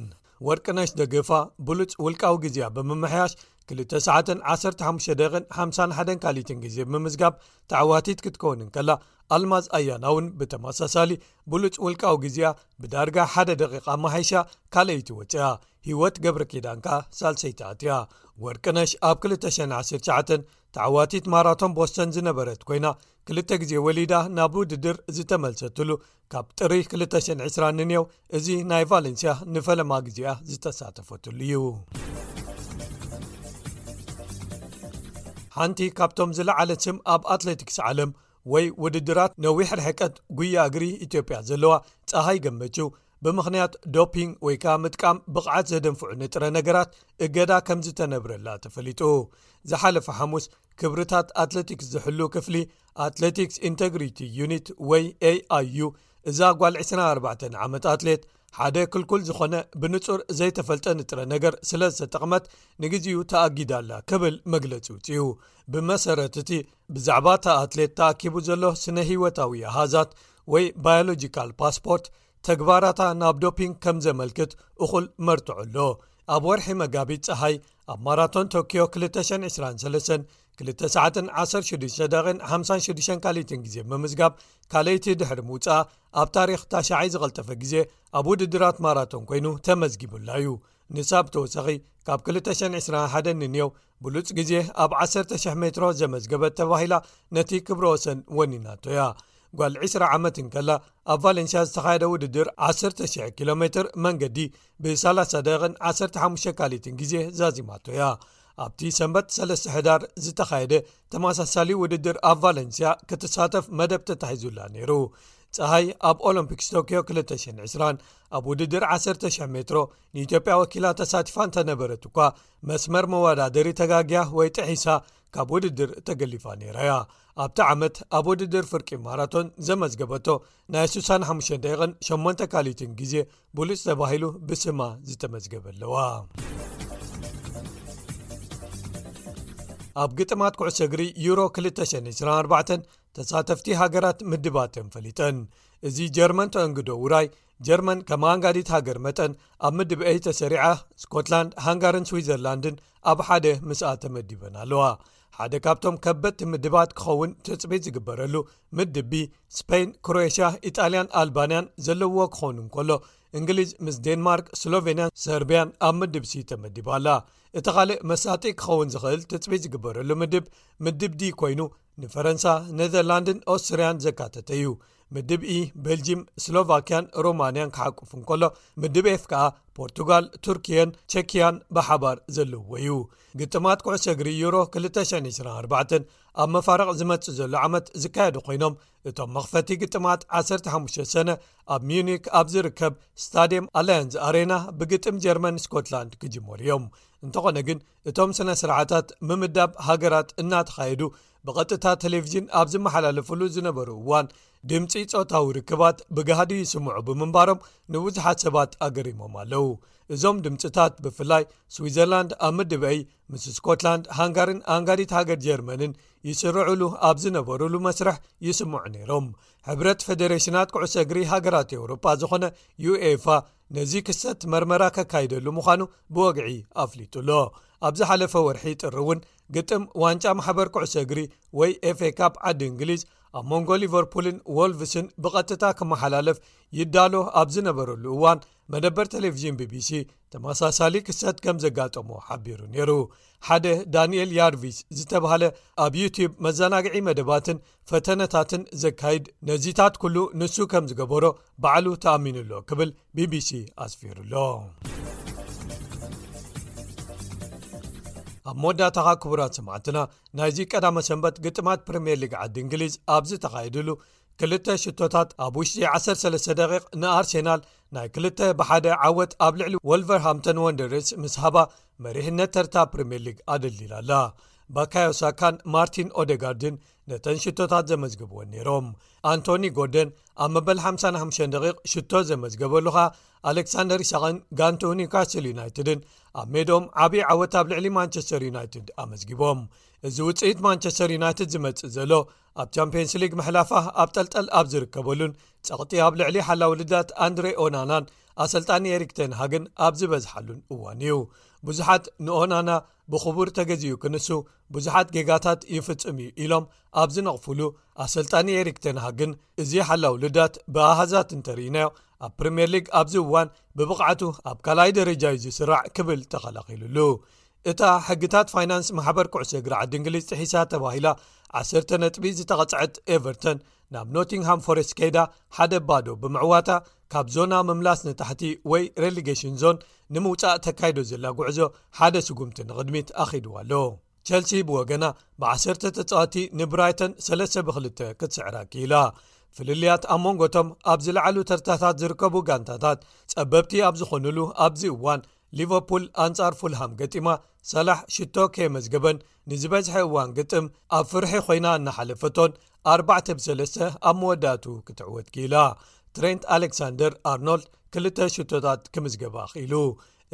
ወርቅነሽ ደገፋ ብሉፅ ውልቃዊ ግዜያ ብምምሕያሽ 21551 ካሊትን ግዜ ብምዝጋብ ተዕዋቲት ክትከውን ከላ ኣልማዝ ኣያና እውን ብተመሳሳሊ ብሉፅ ውልቃዊ ግዜያ ብዳርጋ ሓደ ደቂቃ ማሓይሻ ካልይቲ ወፅያ ሂወት ገብረ ኪዳንካ ሳልሰይቲ ኣትያ ወርቅነሽ ኣብ 219 ተዓዋቲት ማራቶን ቦስተን ዝነበረት ኮይና ክልተ ግዜ ወሊዳ ናብ ውድድር ዝተመልሰትሉ ካብ ጥሪ 220 ንንየው እዚ ናይ ቫለንስያ ንፈለማ ግዜኣ ዝተሳተፈትሉ እዩ ሓንቲ ካብቶም ዝለዓለ ስም ኣብ ኣትለቲክስ ዓለም ወይ ውድድራት ነዊሕ ርሕቀት ጉያ እግሪ ኢትዮጵያ ዘለዋ ፀሃይ ገመቹ ብምኽንያት ዶፒንግ ወይ ከኣ ምጥቃም ብቕዓት ዘደንፍዑ ንጥረ ነገራት እገዳ ከምዝተነብረላ ተፈሊጡ ዝሓለፈ ሓሙስ ክብርታት ኣትለቲክስ ዝሕሉ ክፍሊ ኣትለቲክስ ኢንተግሪቲ ዩኒት ወይ ኤኣዩ እዛ ጓል 24 ዓመት ኣትሌት ሓደ ክልኩል ዝኾነ ብንፁር ዘይተፈልጠ ንጥረ ነገር ስለ ዝተጠቕመት ንግዜኡ ተኣጊዳላ ክብል መግለፂ ውፅኡ ብመሰረት እቲ ብዛዕባ እታ ኣትሌት ተኣኪቡ ዘሎ ስነ ህይወታዊ ኣሃዛት ወይ ባዮሎጂካል ፓስፖርት ተግባራታ ናብ ዶፒንግ ከም ዘመልክት እኹል መርትዖ ኣሎ ኣብ ወርሒ መጋቢት ፀሓይ ኣብ ማራቶን ቶክዮ 223 21656 ካሊትን ግዜ ምምዝጋብ ካልይቲ ድሕሪ ምውፃእ ኣብ ታሪክ ታሸይ ዝቀልጠፈ ግዜ ኣብ ውድድራት ማራቶን ኮይኑ ተመዝጊቡላ እዩ ንሳ ብተወሳኺ ካብ 221 ንንዮው ብሉፅ ግዜ ኣብ 10,00 ሜትሮ ዘመዝገበት ተባሂላ ነቲ ክብረ ወሰን ወኒናቶ እያ ጓል 20 ዓመት እንከላ ኣብ ቫለንሽያ ዝተኻየደ ውድድር 10,00 ኪሎ ሜትር መንገዲ ብ30 ደቕን 15 ካሊትን ግዜ ዛዚማቶ እያ ኣብቲ ሰንበት 3ለስተ ሕዳር ዝተኻየደ ተመሳሳሊ ውድድር ኣብ ቫለንስያ ክትሳተፍ መደብ ተታሒዙላ ነይሩ ፀሃይ ኣብ ኦሎምፒክስ ቶክዮ 220 ኣብ ውድድር 1,0000 ሜትሮ ንኢትዮጵያ ወኪላ ተሳቲፋ እንተነበረት እኳ መስመር መወዳደሪ ተጋግያ ወይ ጥሒሳ ካብ ውድድር ተገሊፋ ነይራ እያ ኣብቲ ዓመት ኣብ ውድድር ፍርቂ ማራቶን ዘመዝገበቶ ናይ 658 ካሊትን ግዜ ብሉፅ ተባሂሉ ብስማ ዝተመዝገበ ኣለዋ ኣብ ግጥማት ኩዕሶ እግሪ ዩሮ 224 ተሳተፍቲ ሃገራት ምድባተን ፈሊጠን እዚ ጀርመን ተእንግዶ ውራይ ጀርመን ከም ሃንጋዲት ሃገር መጠን ኣብ ምድብ ኤይ ተሰሪዓ ስኮትላንድ ሃንጋርን ስዊዘርላንድን ኣብ ሓደ ምስኣ ተመዲበን ኣለዋ ሓደ ካብቶም ከበቲ ምድባት ክኸውን ትፅቢት ዝግበረሉ ምድቢ ስፐይን ክሮኤሽያ ኢጣልያን ኣልባንያን ዘለዎ ክኾኑ እንከሎ እንግሊዝ ምስ ዴንማርክ ስሎቨንያን ሰርቢያን ኣብ ምድብሲ ተመዲባ ኣላ እቲ ካልእ መሳጢ ክኸውን ዝኽእል ትፅቢት ዝግበረሉ ምድብ ምድብዲ ኮይኑ ንፈረንሳ ነዘርላንድን ኦስትርያን ዘካተተ እዩ ምድብ ኢ ቤልጂም ስሎቫክያን ሮማንያን ክሓቁፉ እንከሎ ምድብ ኤፍ ከኣ ፖርቱጋል ቱርክየን ቸክያን ብሓባር ዘለዎ እዩ ግጥማት ኩዕሶ እግሪ ዩሮ 224 ኣብ መፋርቕ ዝመጽእ ዘሎ ዓመት ዝካየዱ ኮይኖም እቶም መኽፈቲ ግጥማት 15 ሰነ ኣብ ሚዩኒክ ኣብ ዝርከብ ስታድየም ኣላያንዝ ኣሬና ብግጥም ጀርመን ስኮትላንድ ክጅመሩ እዮም እንተኾነ ግን እቶም ስነ ስርዓታት ምምዳብ ሃገራት እናተኻየዱ ብቐጥታ ቴሌቭዥን ኣብ ዝመሓላለፍሉ ዝነበሩ እዋን ድምፂ ፆታዊ ርክባት ብጋህዲ ይስምዑ ብምንባሮም ንብዙሓት ሰባት ኣገሪሞም ኣለው እዞም ድምፅታት ብፍላይ ስዊዘርላንድ ኣብ ምድበይ ምስ ስኮትላንድ ሃንጋርን ኣንጋዲት ሃገር ጀርመንን ይስርዕሉ ኣብ ዝነበሩሉ መስርሕ ይስምዑ ነይሮም ሕብረት ፌደሬሽናት ኩዕሰ እግሪ ሃገራት ኤውሮጳ ዝኾነ ዩኤፋ ነዚ ክሰት መርመራ ከካይደሉ ምዃኑ ብወግዒ ኣፍሊጡ ኣሎ ኣብ ዝሓለፈ ወርሒ ጥሪ እውን ግጥም ዋንጫ ማሕበር ኩዕሶ እግሪ ወይ ኤፌ ካፕ ዓዲ እንግሊዝ ኣብ መንጎ ሊቨርፑልን ዎልቭስን ብቐጥታ ክመሓላለፍ ይዳሎ ኣብ ዝነበረሉ እዋን መደበር ቴሌቭዥን ቢቢሲ ተመሳሳሊ ክሰት ከም ዘጋጠሞ ሓቢሩ ነይሩ ሓደ ዳንኤል ያርቪስ ዝተባሃለ ኣብ ዩትብ መዘናግዒ መደባትን ፈተነታትን ዘካይድ ነዚታት ኩሉ ንሱ ከም ዝገበሮ ባዕሉ ተኣሚኑ ኣሎ ክብል ቢቢሲ ኣስፊሩ ኣሎ ኣብ መወዳእታኻ ክቡራት ሰማዕትና ናይዚ ቀዳመ ሰንበት ግጥማት ፕሪምየር ሊግ ዓዲ እንግሊዝ ኣብዚ ተኻይድሉ ክልተ ሽቶታት ኣብ ውሽጢ 13 ደቂቕ ንኣርሴናል ናይ ክልተ ብሓደ ዓወት ኣብ ልዕሊ ወልቨርሃምቶን ወንደርስ ምስ ሃባ መሪሕነት ተርታ ፕሪምየር ሊግ ኣደልዲላ ኣላ ባካዮሳካን ማርቲን ኦደጋርድን ነተን ሽቶታት ዘመዝግብዎን ነይሮም ኣንቶኒ ጎርደን ኣብ መበል 55 ደቂ ሽቶ ዘመዝገበሉኻ ኣሌክሳንደር ይሳቅን ጋንቶ ኒውካስትል ዩናይትድን ኣብ ሜድኦም ዓብዪ ዓወት ኣብ ልዕሊ ማንቸስተር ዩናይትድ ኣመዝጊቦም እዚ ውፅኢት ማንቸስተር ዩናይትድ ዝመፅእ ዘሎ ኣብ ቻምፕንስ ሊግ ምሕላፋ ኣብ ጠልጠል ኣብ ዝርከበሉን ጸቕጢ ኣብ ልዕሊ ሓላዊ ልዳት ኣንድሬ ኦናናን ኣሰልጣኒ ኤሪክተን ሃግን ኣብ ዝበዝሓሉን እዋን እዩ ብዙሓት ንኦናና ብኽቡር ተገዚኡ ክንሱ ብዙሓት ጌጋታት ይፍጽም እዩ ኢሎም ኣብ ዝነቕፍሉ ኣሰልጣኒ ኤሪክተንሃ ግን እዚ ሓላው ልዳት ብኣሃዛት እንተርእናዮ ኣብ ፕሪምየር ሊግ ኣብዚ እዋን ብብቕዓቱ ኣብ ካልኣይ ደረጃ እዩ ዝስራዕ ክብል ተኸላኺሉሉ እታ ሕግታት ፋይናንስ ማሕበር ኩዕሶ እግሪ ዓዲ እንግሊዝ ጥሒሳ ተባሂላ ዓሰተ ነጥቢ ዝተቐፅዐት ኤቨርተን ናብ ኖቲንግሃም ፎረስት ከይዳ ሓደ ባዶ ብምዕዋታ ካብ ዞና ምምላስ ንታሕቲ ወይ ሬሊጌሽን ዞን ንምውፃእ ተካይዶ ዘላ ጉዕዞ ሓደ ስጉምቲ ንቕድሚት ኣኺድዋ ኣሎ ቸልሲ ብወገና ብዓሰርተ ተፃወቲ ንብራይተን ሰለስተ ብክልተ ክትስዕራ ክኢላ ፍልልያት ኣብ መንጎቶም ኣብ ዝለዓሉ ተርታታት ዝርከቡ ጋንታታት ፀበብቲ ኣብ ዝኾኑሉ ኣብዚ እዋን ሊቨርፑል ኣንጻር ፉልሃም ገጢማ ሳላሕ ሽቶ ከየመዝገበን ንዝበዝሐ እዋን ግጥም ኣብ ፍርሒ ኮይና እናሓለፈቶን ኣርባዕተ ብሰለስተ ኣብ መወዳእቱ ክትዕወት ክኢላ ትሬንት ኣሌክሳንደር ኣርኖልድ ክልተ ሽቶታት ክምዝገባ ክኢሉ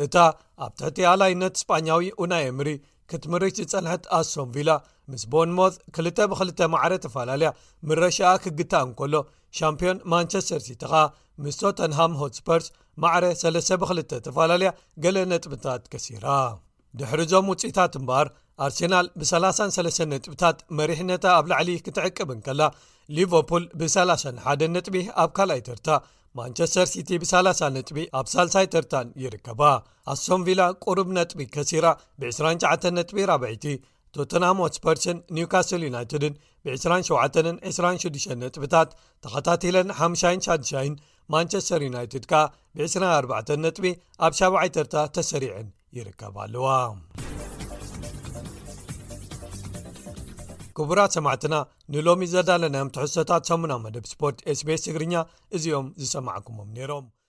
እታ ኣብ ትሕቲ ኣላይነት ስጳኛዊ ኡናይ ምሪ ክትምርሽ ዝጸንሐት ኣሶም ቪላ ምስ ቦንሞት ክልተ ብክልተ ማዕረ ተፈላለያ ምረሻኣ ክግታእ እንከሎ ሻምፕዮን ማንቸስተር ሲቲ ኸኣ ምስ ቶተንሃም ሆትስፐርስ ማዕረ ሰለሰ ብክልተ ተፈላለያ ገለ ነጥብታት ከሲራ ድሕሪ ዞም ውፅኢታት እምበኣር ኣርሴናል ብ33 ነጥብታት መሪሕነታ ኣብ ላዕሊ ክትዕቅብ እንከላ ሊቨርፑል ብ31 ነጥቢ ኣብ ካልኣይ ተርታ ማንቸስተር ሲቲ ብ30 ነጥቢ ኣብ ሳልሳይ ተርታን ይርከባ ኣሶምቪላ ቅሩብ ነጥቢ ከሲራ ብ29 ነጥቢ ራብዒቲ ቶተናም ሆትስፐርስን ኒውካስል ዩናይትድን ብ27ን 26 ነጥብታት ተኸታቲለን ሓምሻይን ሻድሻይን ማንቸስተር ዩናይትድ ከኣ ብ24 ነጥቢ ኣብ ሻብዓይ ተርታ ተሰሪዐን ይርከባ ኣለዋ ክቡራት ሰማዕትና ንሎሚ ዘዳለናዮም ትሕሶታት ሰሙና መደብ ስፖርት ስቤስ ትግርኛ እዚኦም ዝሰማዕኩሞም ነይሮም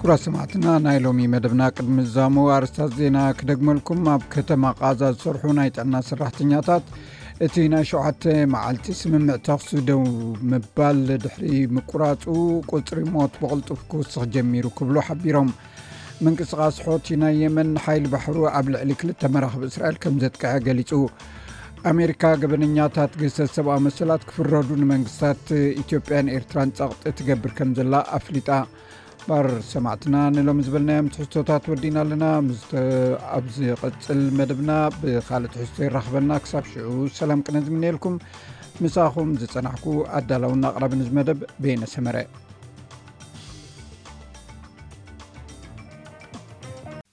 ኩራ ሰማዕትና ናይ ሎሚ መደብና ቅድሚ ዛሙ ኣርስታት ዜና ክደግመልኩም ኣብ ከተማ ቃዛ ዝሰርሑ ናይ ጥዕና ሰራሕተኛታት እቲ ናይ ሸተ መዓልቲ ስምምዕ ተክሲ ደው ምባል ድሕሪ ምቁራፁ ቁፅሪ ሞት ብቕልጡፍ ክውስኽ ጀሚሩ ክብሉ ሓቢሮም ምንቅስቃስ ሖቲ ናይ የመን ሓይል ባሕሩ ኣብ ልዕሊ ክልተ መራክብ እስራኤል ከም ዘጥቀዐ ገሊፁ ኣሜሪካ ገበነኛታት ግህሰት ሰብኣዊ መሰላት ክፍረዱ ንመንግስታት ኢትዮጵያን ኤርትራን ፀቕጢ ትገብር ከም ዘላ ኣፍሊጣ ባር ሰማዕትና ንሎሚ ዝበልናዮም ትሕዝቶታት ወዲና ኣለና ኣብዚ ቐፅል መደብና ብካልእ ትሕዝቶ ይራኽበና ክሳብ ሽዑ ሰላም ቅነ ዝምነየልኩም ምሳኹም ዝፀናሕኩ ኣዳላውና ኣቕራቢ ንዝ መደብ ቤነ ሰመረ